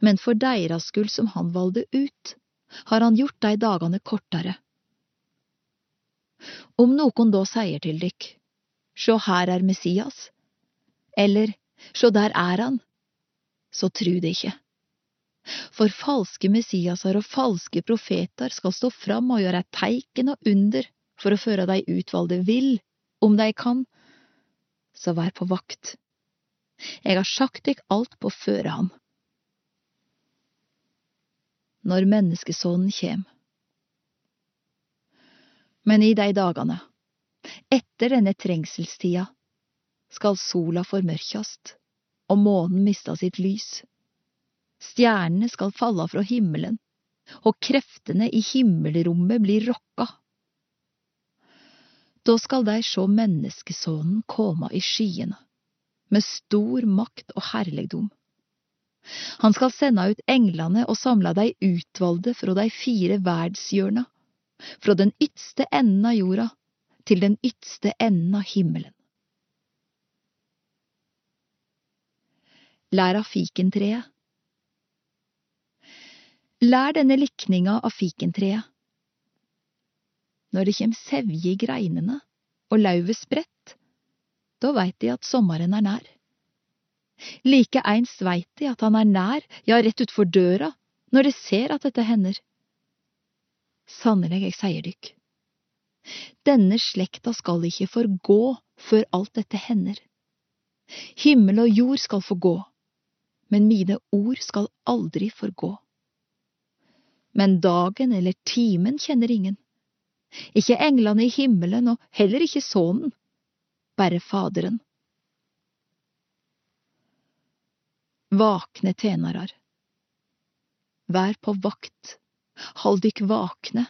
Men for deira skuld som han valgte ut, har han gjort dei dagane kortare. Om noen da sier til dykk, sjå her er Messias, eller sjå der er han, så tru det ikke for falske Messiaser og falske profeter skal stå fram og gjøre teiken og under for å føre de utvalgte vill, om de kan. Så vær på vakt. Jeg har sagt dykk alt på førehånd. Når menneskesonen kjem. Men i de dagane, etter denne trengselstida, skal sola formørkjast og månen mista sitt lys Stjernene skal falle fra himmelen, og kreftene i himmelrommet blir rokka. Da skal de sjå menneskesonen komme i skyene, med stor makt og herligdom. Han skal sende ut englene og samle de utvalgte fra de fire verdshjørna, fra den ytste enden av jorda til den ytste enden av himmelen. Lær av fikentreet Lær denne likninga av fikentreet. Når det kjem sevje i greinene og lauvet spredt, da veit de at sommeren er nær. Like eins veit de at han er nær, ja, rett utfor døra, når de ser at dette hender. Sannelig, jeg sier dykk, denne slekta skal ikke forgå før alt dette hender. Himmel og jord skal få gå, men mine ord skal aldri forgå men dagen eller timen kjenner ingen. Ikke englene i himmelen, og heller ikke Sønnen, bare Faderen. Vakne tjenarar. Vær på vakt, hold dykk vakne,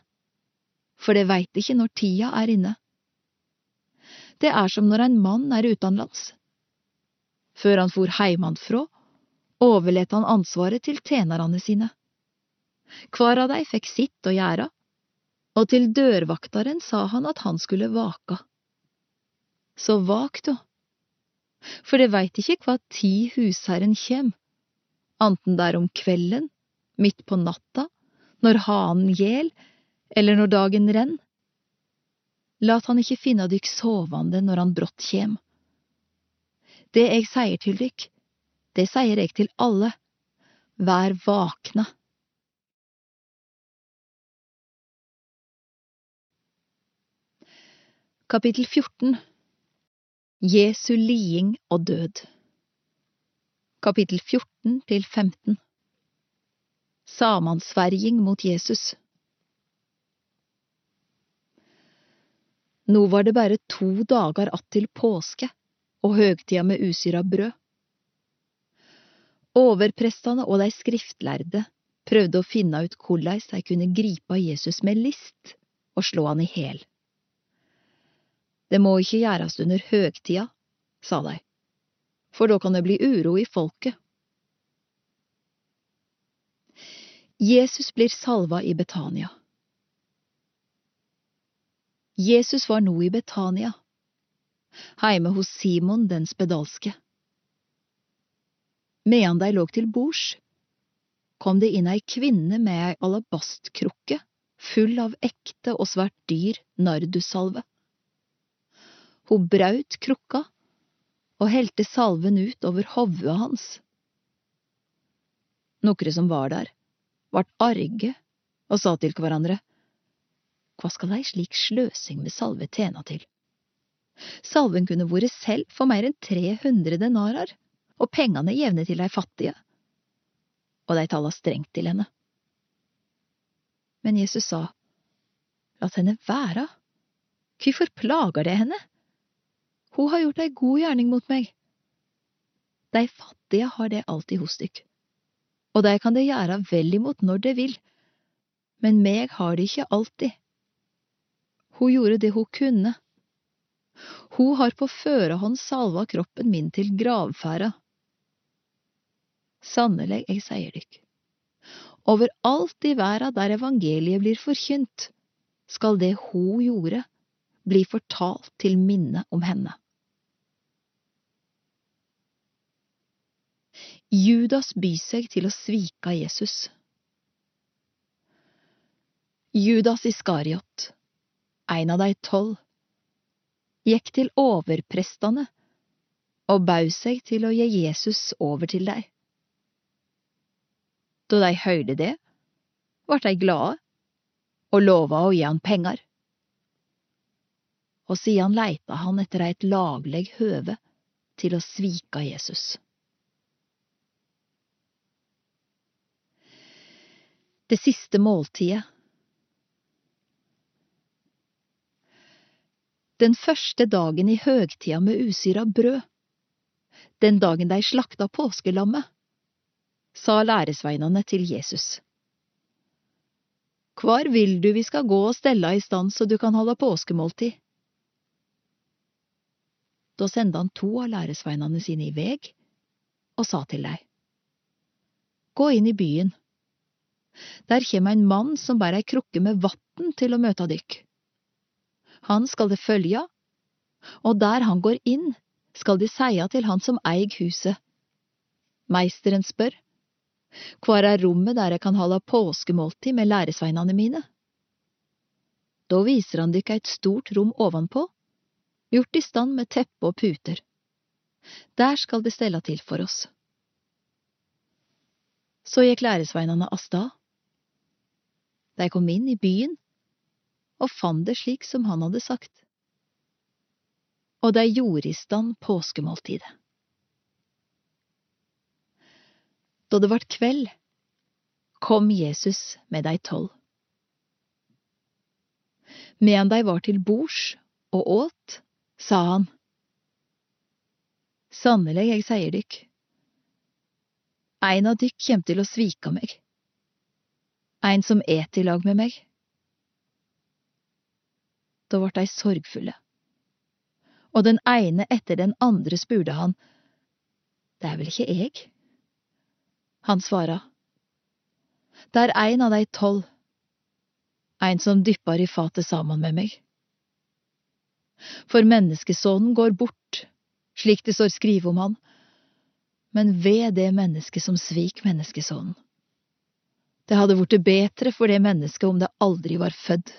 for det veit ikke når tida er inne. Det er som når en mann er utenlands. Før han for heimanfrå, overlet han ansvaret til tjenerne sine. Hver av dei fikk sitt å gjøre, og til dørvaktaren sa han at han skulle vaka. så vak, da, For det veit ikke hva tid husherren kjem, anten det er om kvelden, midt på natta, når hanen gjel, eller når dagen renn. Lat han ikke finne dykk sovande når han brått kjem. Det eg sier til dykk, det sier eg til alle, vær vakna. Kapittel 14 Jesu liding og død. Kapittel 14 til 15 Samansverging mot Jesus. Nå var det bare to dager att til påske og høgtida med usyra brød. Overprestene og de skriftlærde prøvde å finne ut hvordan de kunne gripe Jesus med list og slå han i hæl. Det må ikke gjøres under høgtida, sa de, for da kan det bli uro i folket. Jesus blir salva i Betania. Jesus var nå i Betania, heime hos Simon den spedalske. Medan dei lå til bords, kom det inn ei kvinne med ei alabastkrukke full av ekte og svært dyr nardussalve. Hun braut krukka og helte salven ut over hovudet hans. Nokre som var der, vart arge og sa til hverandre, Hva skal ei slik sløsing med salve tjene til? Salven kunne vært selv for mer enn 300 denarer, og pengene jevne til dei fattige. Og de tala strengt til henne. Men Jesus sa, Lat henne være, hvorfor plager det henne? Hun har gjort ei god gjerning mot meg. Dei fattige har det alltid hos dykk, og de kan det gjøre vel imot når de vil, men meg har de ikke alltid. Hun gjorde det hun kunne. Hun har på førehånd salva kroppen min til gravferda. Sannelig, jeg sier dykk, overalt i verda der evangeliet blir forkynt, skal det hun gjorde, bli fortalt til minne om henne. Judas byr seg til å svike Jesus. Judas Iskariot, en av de tolv, gikk til overprestene og bød seg til å gi Jesus over til dei. Da de høyrde det, vart de glade og lova å gi han penger. Og siden leita han etter eit lagleg høve til å svike Jesus. Det siste måltidet Den første dagen i høgtida med usyra brød, den dagen de slakta påskelammet, sa læresveinene til Jesus. Hvor vil du vi skal gå og stelle i stand så du kan holde påskemåltid? Da sendte han to av læresveinene sine i veg og sa til dei, Gå inn i byen. Der kjem ein mann som bærer ei krukke med vatn til å møte dykk. Han skal det følge, og der han går inn, skal de seia til han som eig huset. Meisteren spør, Hvor er rommet der jeg kan holde påskemåltid med læresveinene mine? Da viser han dykk et stort rom ovenpå, gjort i stand med teppe og puter. Der skal det stelle til for oss. Så gikk læresveinene av stad. De kom inn i byen og fant det slik som han hadde sagt. Og de gjorde i stand påskemåltidet. Da det vart kveld, kom Jesus med dei tolv. Medan dei var til bords og åt, sa han, Sannelig, jeg sier dykk, ein av dykk kjem til å svike meg, ein som et i lag med meg. Da vart dei sorgfulle. Og den ene etter den andre spurte han, Det er vel ikke eg? Han svara, Det er ein av dei tolv, ein som dyppar i fatet sammen med meg. For menneskesonen går bort, slik det står skrive om han, men ved det mennesket som svik menneskesonen. Det hadde blitt bedre for det mennesket om det aldri var født.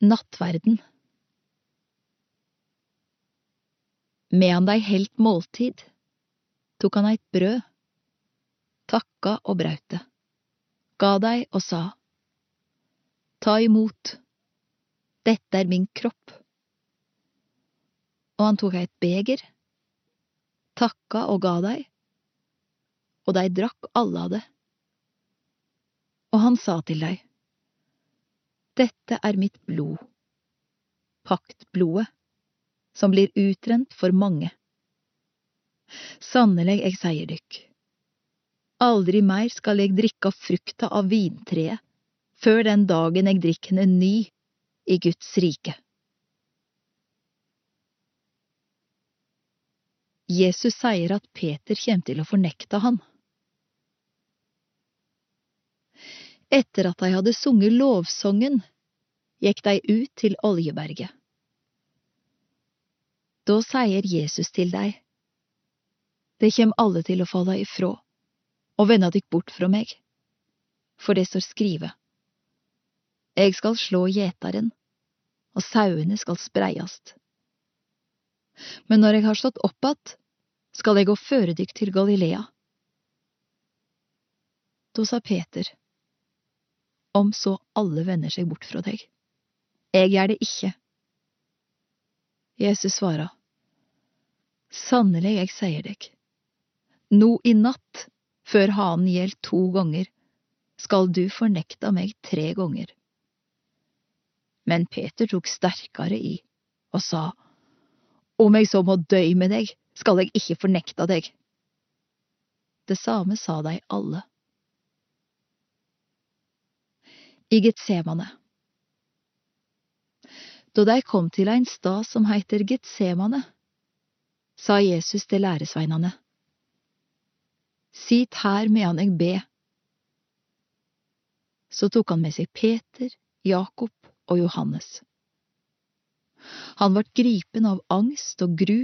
Nattverden Medan deg helt måltid, tok han eit brød, takka og braut det, ga deg og sa, Ta imot, dette er min kropp. Og han tok eit beger, takka og ga deg, og dei drakk alle av det. Og han sa til deg, Dette er mitt blod, paktblodet som blir utrent for mange. Sannelig, eg sier dykk, aldri meir skal eg drikke frukta av vintreet før den dagen eg drikker henne ny i Guds rike. Jesus sier at Peter kommer til å fornekte han. Etter at de hadde sunget lovsongen, gikk de ut til Oljeberget. Da sier Jesus til deg, det kjem alle til å falle ifrå og vende dykk bort fra meg, for det står skrive, Eg skal slå gjetaren, og sauene skal spreiast. Men når eg har stått opp att, skal eg gå føre dykk til Galilea. Da sa Peter, om så alle vender seg bort fra deg, eg gjør det ikke. Jesus svara, Sannelig, jeg sier deg, nå i natt, før hanen gjeld to ganger, skal du fornekta meg tre ganger. Men Peter tok sterkere i og sa, Om jeg så må dø med deg, skal jeg ikke fornekta deg. Det samme sa de alle. I Getsemane da de kom til ein stad som heiter Getsemane, sa Jesus til læresveinane, Sit her medan eg be. Så tok han med seg Peter, Jakob og Johannes. Han vart gripen av angst og gru,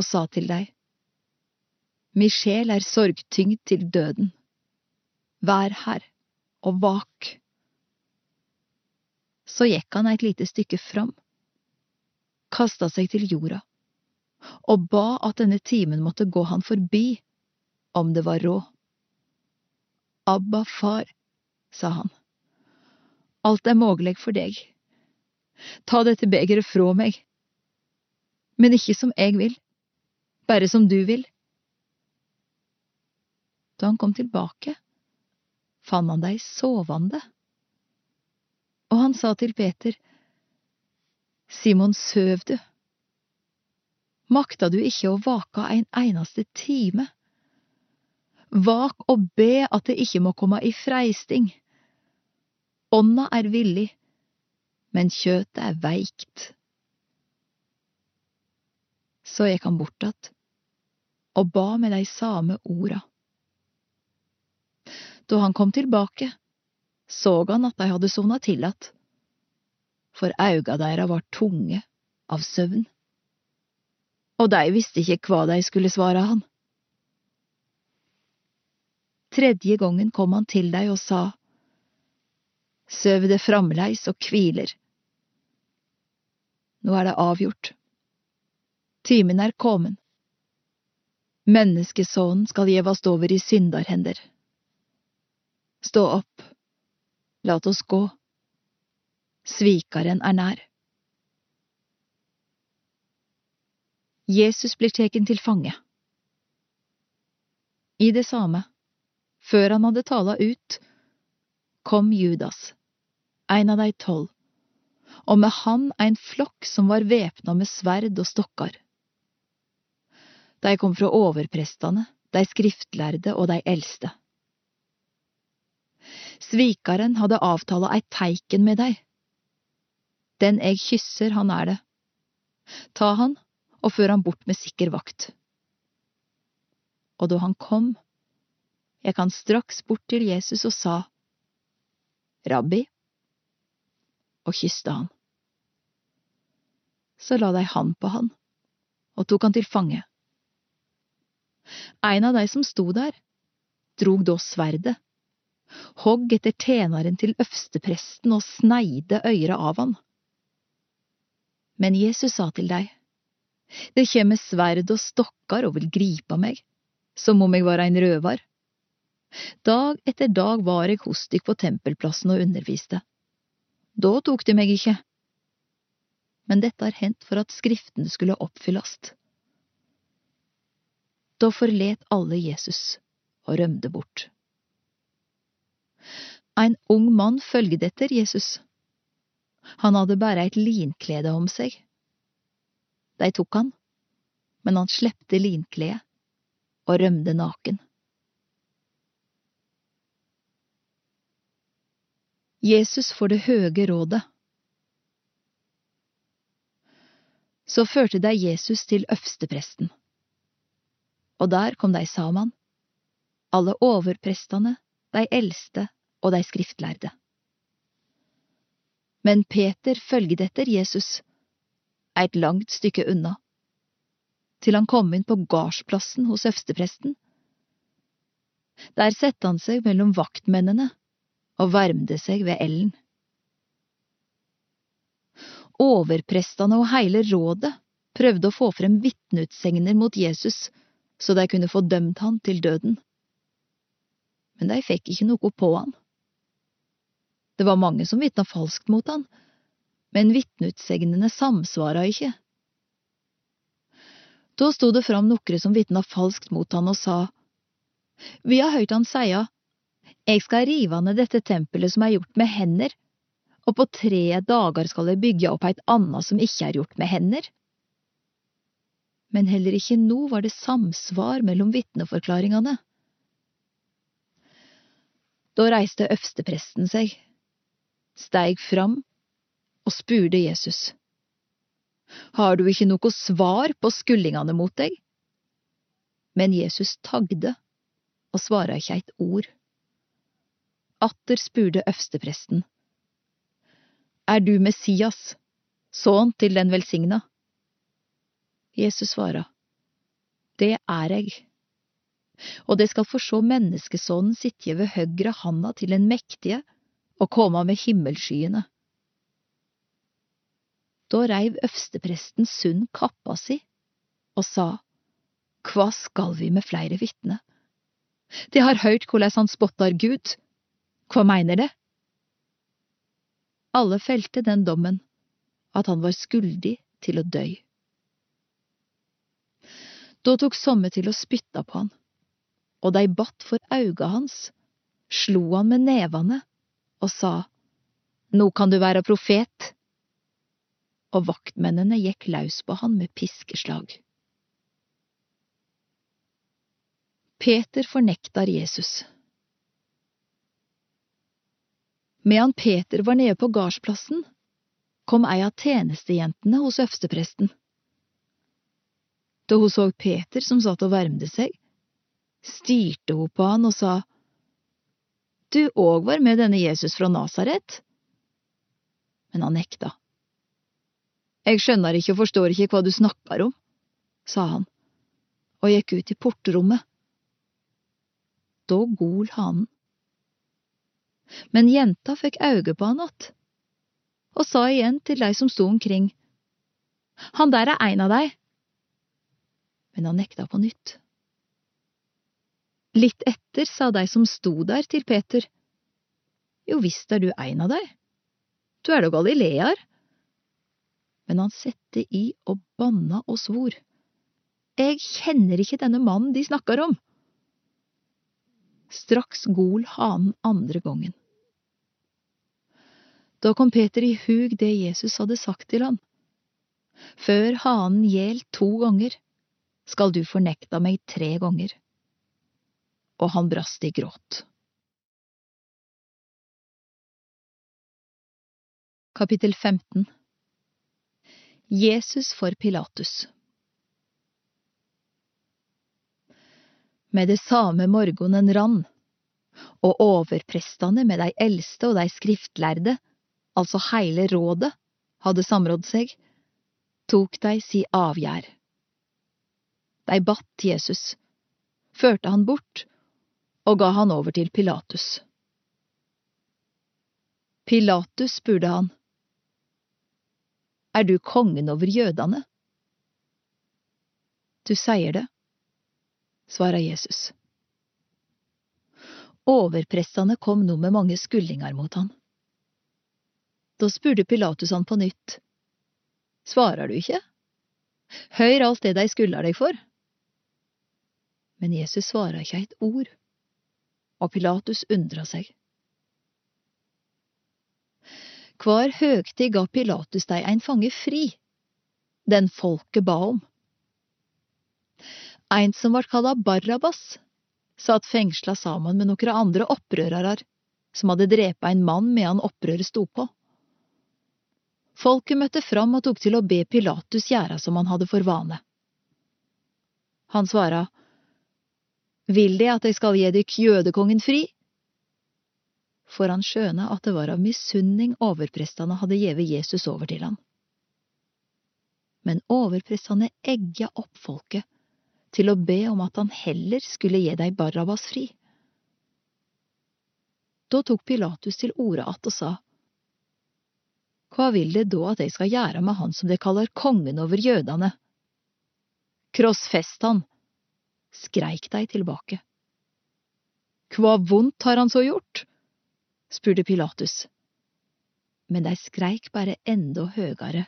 og sa til dei, Mi sjel er sorgtyngd til døden. Vær her og vak så gikk han et lite stykke fram, kasta seg til jorda, og ba at denne timen måtte gå han forbi, om det var råd. Abba, far, sa han, alt er mogleg for deg, ta dette begeret fra meg, men ikke som jeg vil, bare som du vil. Da han kom tilbake, fant han deg sovende og han sa til Peter, Simon, søv du? Makta du ikke å vake en eneste time? Vak og be at det ikke må komme i freisting. Ånda er villig, men kjøtet er veikt. Så gikk han bort att og ba med de samme orda. Da han kom tilbake, så han at de hadde sovna til att, for auga deira var tunge av søvn. Og de visste ikke hva de skulle svare han. Tredje gangen kom han til dei og sa, Søv det framleis og kviler. Nå er det avgjort. Timen er kommen. Menneskesonen skal gjevast over i syndarhender. Stå opp Lat oss gå. Svikaren er nær. Jesus blir teken til fange. I det samme, før han hadde tala ut, kom Judas, ein av dei tolv, og med han ein flokk som var væpna med sverd og stokkar. De kom fra overprestane, de skriftlærde og de eldste. Svikaren hadde avtala eit teiken med deg. Den eg kysser, han er det. Ta han og før han bort med sikker vakt. Og da han kom, gikk han straks bort til Jesus og sa, Rabbi, og kysste han. Så la dei hand på han og tok han til fange. En av de som sto der, drog da sverdet, hogg etter tjeneren til øverstepresten og sneide øyret av han. Men Jesus sa til deg, Det kjem sverd og stokkar og vil gripa meg, som om jeg var ein røvar. Dag etter dag var eg hos dykk på tempelplassen og underviste. Da tok de meg ikke. Men dette har hendt for at skriftene skulle oppfyllast. Da forlet alle Jesus og rømde bort. En ung mann følgde etter Jesus. Han hadde bare et linklede om seg. De tok han, men han slepte linkledet og rømde naken. Jesus får det høge rådet. Så førte de Jesus til øvstepresten, og der kom de sammen, alle overprestene, de eldste og de skriftlærde. Men Peter følget etter Jesus, eit langt stykke unna, til han kom inn på gardsplassen hos øvstepresten. Der sette han seg mellom vaktmennene og varmde seg ved elden. Overprestene og hele rådet prøvde å få frem vitneutsegner mot Jesus så de kunne få dømt han til døden. Men de fikk ikke noe på han. Det var mange som vitna falskt mot han, men vitneutsegnene samsvara ikke. Da sto det fram nokre som vitna falskt mot han og sa, Vi har høyrt han seia, Eg skal rive ned dette tempelet som er gjort med hender, og på tre dager skal eg bygge opp eit anna som ikke er gjort med hender. Men heller ikke nå var det samsvar mellom vitneforklaringene. Da reiste øverstepresten seg, steig fram og spurte Jesus. Har du ikke noe svar på skuldingene mot deg? Men Jesus tagde og svara ikke eit ord. Atter spurte øverstepresten. Er du Messias, sønn til den velsigna? Jesus svara. Det er eg. Og det skal få så menneskesonen sitje ved høgre handa til den mektige og koma med himmelskyene. Da reiv øvstepresten sund kappa si og sa, Hva skal vi med flere vitne? De har høyrt korleis han spottar Gud. Hva mener det? Alle felte den dommen, at han var skuldig til å døy. Da tok somme til å spytta på han, og dei batt for auga hans, slo han med nevane og sa, Nå kan du være profet. Og vaktmennene gikk løs på han med piskeslag. Peter fornektar Jesus. Medan Peter var nede på gardsplassen, kom ei av tjenestejentene hos øverstepresten. Da hun så Peter som satt og varmde seg, styrte hun på han og sa, Du òg var med denne Jesus fra Nasaret? Men han nekta. Jeg skjønner ikke og forstår ikke hva du snakker om, sa han, og gikk ut i portrommet. Da gol hanen. Men jenta fikk auge på han att, og sa igjen til dei som sto omkring, Han der er ein av dei men han nekta på nytt. Litt etter sa de som sto der til Peter, Jo visst er du ein av dei, du er da galilear. Men han sette i og banna og svor. Jeg kjenner ikke denne mannen de snakker om. Straks gol hanen andre gongen. Da kom Peter i hug det Jesus hadde sagt til han. Før hanen gjel to ganger, skal du fornekta meg tre ganger. Og han brast i gråt. Kapittel 15 Jesus for Pilatus Med det samme morgonen rann, og overprestene med de eldste og de skriftlærde, altså heile rådet, hadde samrådd seg, tok de si avgjerd. De batt Jesus, førte han bort og ga han over til Pilatus. Pilatus spurte han, Er du kongen over jødene? Du sier det, svarer Jesus. Overprestene kom nå med mange skuldinger mot han. Da spurte Pilatus han på nytt. Svarer du ikke? Hør alt det de skulder deg for. Men Jesus svarer ikke et ord, og Pilatus undra seg. Hver høgtid ga Pilatus dei ein fange fri, den folket ba om. Ein som vart kalla Barrabas, satt fengsla sammen med nokre andre opprørarar som hadde drepa ein mann medan opprøret sto på. Folket møtte fram og tok til å be Pilatus gjera som han hadde for vane. Han svara, Vil De at Jeg skal gi dykk jødekongen fri? For han skjøna at det var av misunning overprestane hadde gjeve Jesus over til han. Men overprestane egga opp folket til å be om at han heller skulle gi dei Barrabas fri. Da tok Pilatus til orde att og sa, Hva vil det da at jeg skal gjøre med han som de kaller kongen over jødene? Krossfest han, skreik de tilbake. Hva vondt har han så gjort? spurte Pilatus. Men de skreik bare enda høgere.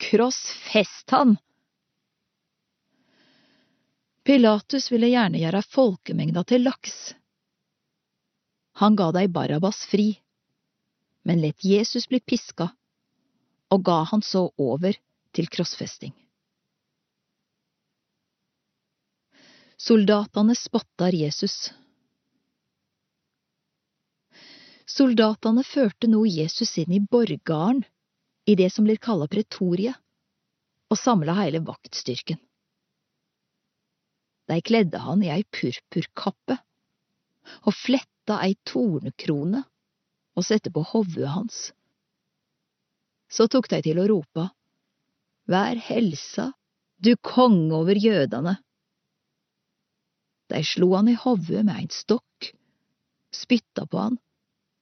Krossfest han! Pilatus ville gjerne gjøre folkemengda til laks. Han ga dei Barabas fri, men let Jesus bli piska, og ga han så over til krossfesting. Soldatene spottar Jesus. Soldatene førte nå Jesus inn i borgarden, i det som blir kalla pretoriet, og samla hele vaktstyrken. De kledde han i ei purpurkappe og fletta ei tornekrone og sette på hovudet hans. Så tok de til å rope, Vær helsa, du konge over jødene. De slo han i hodet med en stokk, spytta på han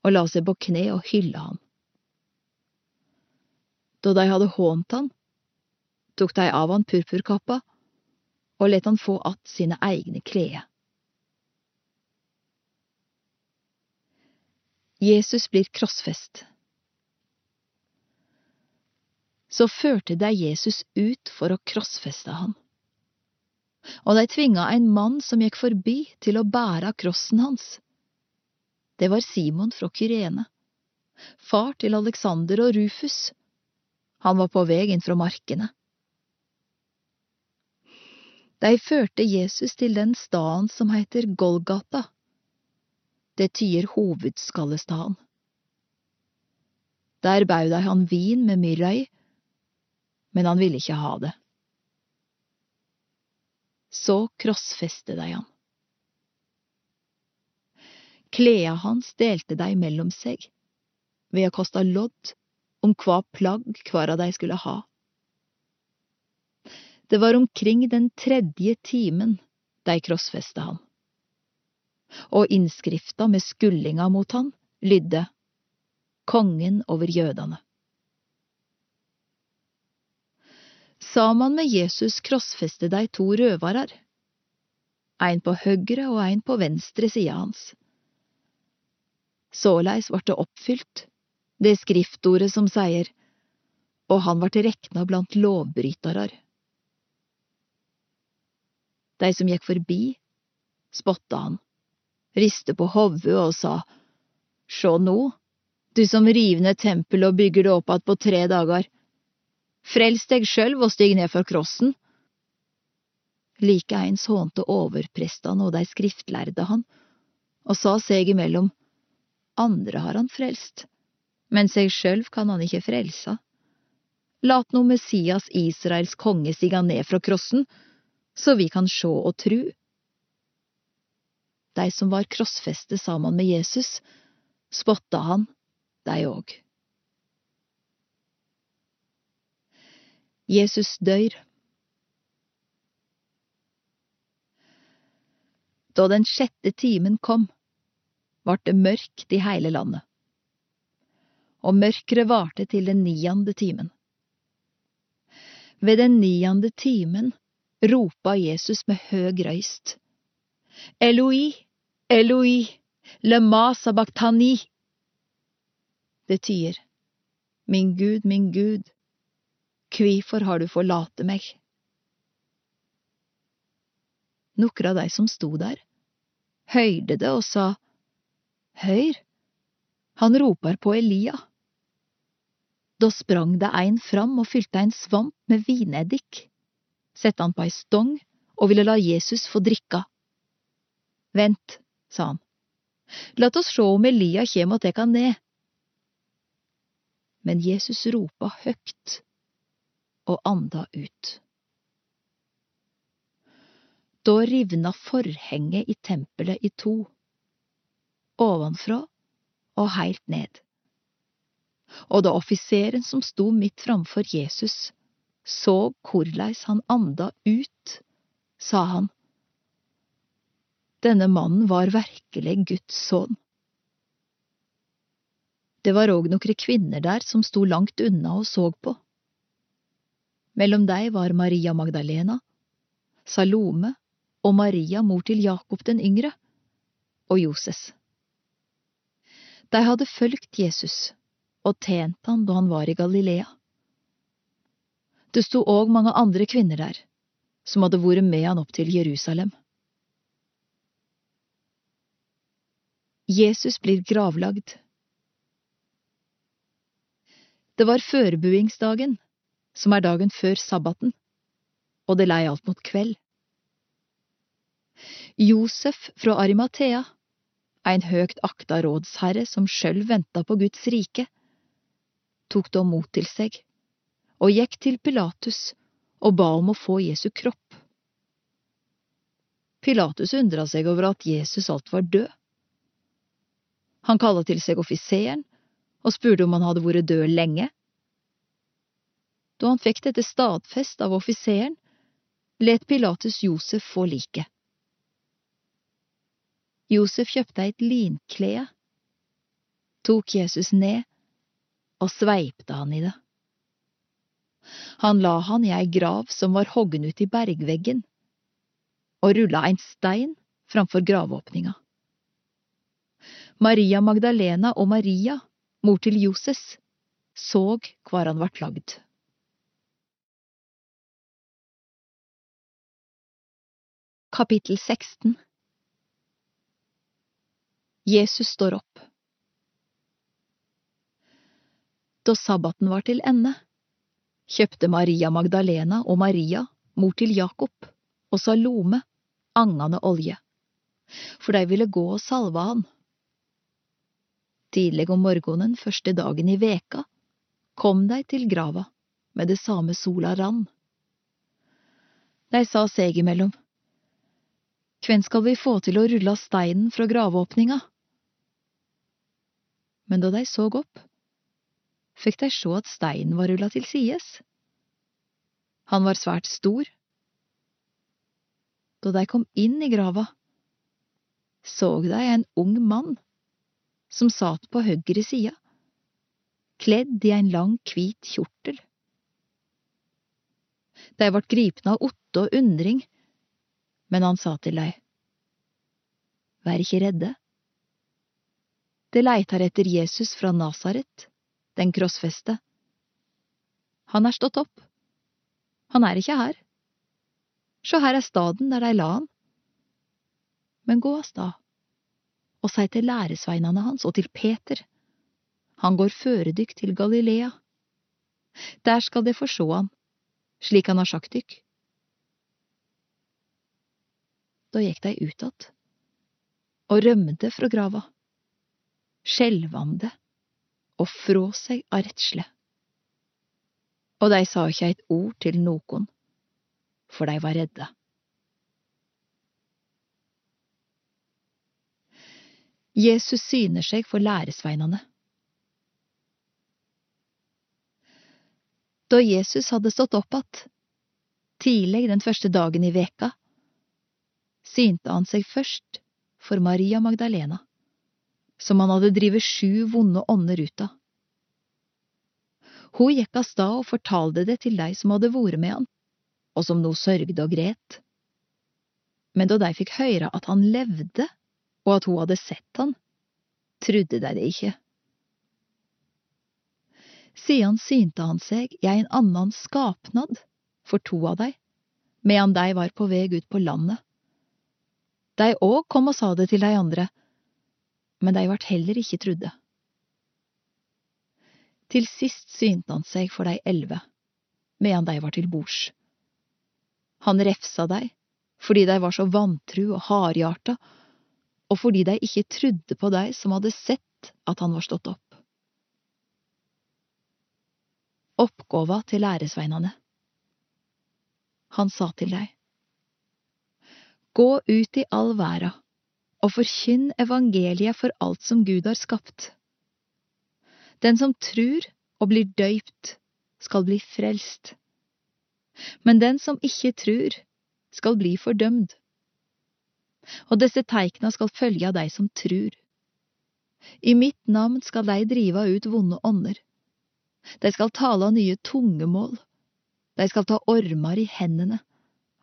og la seg på kne og hylla han. Da de hadde hånt han, tok de av han purpurkappa og let han få att sine egne klede. Jesus blir krossfest. Så førte de Jesus ut for å krossfeste han. Og de tvinga en mann som gikk forbi, til å bære krossen hans. Det var Simon fra Kyrene, far til Alexander og Rufus. Han var på vei inn fra markene. De førte Jesus til den staden som heter Golgata. Det tyder hovedskallestaden. Der baude de han vin med myrra i, men han ville ikke ha det. Så krossfeste de han. Kleda hans delte de mellom seg, ved å koste lodd om hva plagg hver av de skulle ha. Det var omkring den tredje timen de krossfesta han. Og innskrifta med skullinga mot han lydde Kongen over jødene. Saman med Jesus krossfeste deg to røvarar, ein på høgre og ein på venstre sida hans. Såleis vart det oppfylt, det skriftordet som sier, og han vart rekna blant lovbrytarar. De som gikk forbi, spotta han, riste på hovudet og sa, Sjå nå, du som riv ned tempelet og bygger det opp att på tre dager. Frels deg sjølv og stig ned for krossen. Likeeins hånte overprestene og de skriftlærde han, og sa seg imellom, andre har han frelst, men seg sjølv kan han ikke frelsa. Lat nå Messias, Israels konge, stiga ned fra krossen, så vi kan sjå og tru. de som var krossfeste sammen med Jesus, spotta han dei òg. Jesus dør. Da den sjette timen kom, vart det mørkt i heile landet. Og mørket varte til den niende timen. Ved den niende timen ropa Jesus med høg røyst. Eloi, Eloi, lema sabachthani. Det tyder, Min Gud, min Gud, kvifor har du forlate meg? Nokre av dei som sto der, høyrde det og sa, Høyr, han ropar på Elia. Da sprang det ein fram og fylte ein svamp med vineddik, sette han på ei stong og ville la Jesus få drikka. Vent, sa han, lat oss sjå om Elia kjem og tek han ned. Men Jesus ropa høgt og anda ut. Da rivna forhenget i tempelet i to, ovenfra og heilt ned. Og da offiseren som sto midt framfor Jesus, så korleis han anda ut, sa han, denne mannen var virkelig Guds sønn. Det var òg nokre kvinner der som sto langt unna og så på. Mellom deg var Maria Magdalena, Salome og Maria, mor til Jakob den yngre, og Joses. De hadde fulgt Jesus og tjent han da han var i Galilea. Det sto òg mange andre kvinner der, som hadde vært med han opp til Jerusalem. Jesus blir gravlagd. Det var førebuingsdagen, som er dagen før sabbaten, og det lei alt mot kveld. Josef fra Arimathea, ein høgt akta rådsherre som sjølv venta på Guds rike, tok da mot til seg og gikk til Pilatus og ba om å få Jesu kropp. Pilatus undra seg over at Jesus alt var død. Han kalla til seg offiseren og spurte om han hadde vært død lenge. Da han fikk dette stadfest av offiseren, let Pilatus Josef få liket. Josef kjøpte et linklede, tok Jesus ned og sveipte han i det. Han la han i ei grav som var hoggen ut i bergveggen, og rulla ein stein framfor gravåpninga. Maria Magdalena og Maria, mor til Joses, såg hvor han vart lagd. Kapittel 16 Jesus står opp. Da sabbaten var til ende, kjøpte Maria Magdalena og Maria, mor til Jakob, og Salome angande olje, for de ville gå og salve han. Tidlig om morgenen første dagen i veka kom de til grava med det samme sola rann. De sa seg imellom, Hvem skal vi få til å rulle steinen fra gravåpninga? Men da de så opp, fikk de sjå at steinen var rulla til sides. Han var svært stor. Da de kom inn i grava, så de en ung mann som satt på høyre sida, kledd i en lang, hvit kjortel. De vart gripne av otte og undring, men han sa til dei, Vær ikke redde. De leitar etter Jesus fra Nasaret, den krossfeste. Han er stått opp. Han er ikke her. Sjå her er staden der de la han. Men gå av stad og si til læresveinene hans og til Peter, han går føredykk til Galilea. Der skal de få sjå han, slik han har sagt dykk. Da gikk de ut att og rømte fra grava, skjelvande og frå seg av redsle. Og de sa ikke et ord til nokon, for de var redde. Jesus syner seg for læresveinene. Da Jesus hadde stått opp att, tidlig den første dagen i veka, synte han seg først for Maria Magdalena, som han hadde drivet sju vonde ånder ut av. Hun gikk av stad og fortalte det til de som hadde vært med han, og som nå sørgde og gret. Men da de fikk høre at han levde, og at hun hadde sett han, trodde de det ikke. Siden synte han seg i en annen skapnad for to av dei, medan de var på vei ut på landet. De òg kom og sa det til de andre, men de vart heller ikke trudde. Til sist synte han seg for de elleve, medan de var til bords. Han refsa dei fordi de var så vantru og hardhjarta, og fordi de ikke trudde på dei som hadde sett at han var stått opp. Oppgåva til læresveinane Han sa til dei, Gå ut i all verda og forkynn evangeliet for alt som Gud har skapt. Den som trur og blir døypt, skal bli frelst. Men den som ikke trur, skal bli fordømd. Og disse teikna skal følge av dei som trur. I mitt navn skal dei drive ut vonde ånder. De skal tale nye tungemål. De skal ta ormar i hendene,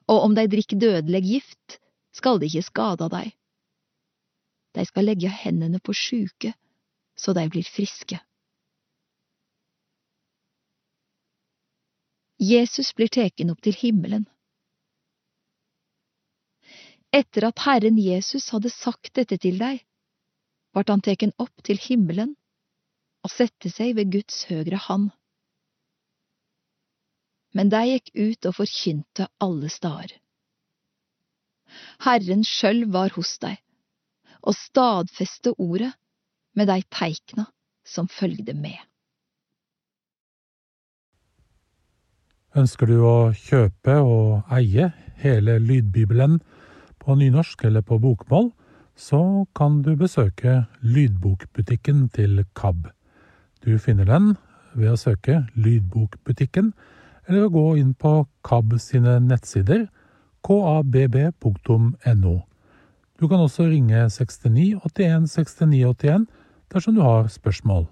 og om de drikker dødeleg gift, skal det ikke skade dei. De skal legge hendene på sjuke, så de blir friske. Jesus blir teken opp til himmelen. Etter at Herren Jesus hadde sagt dette til deg, vart han teken opp til himmelen og sette seg ved Guds høgre hand. Men de gikk ut og forkynte alle stader. Herren sjøl var hos deg, og stadfeste ordet med de teikna som følgde med. Ønsker du å kjøpe og eie hele lydbibelen på nynorsk eller på bokmål, så kan du besøke lydbokbutikken til KAB. Du finner den ved å søke Lydbokbutikken, eller å gå inn på KAB sine nettsider kabb.no. Du kan også ringe 69 81 69 81 dersom du har spørsmål.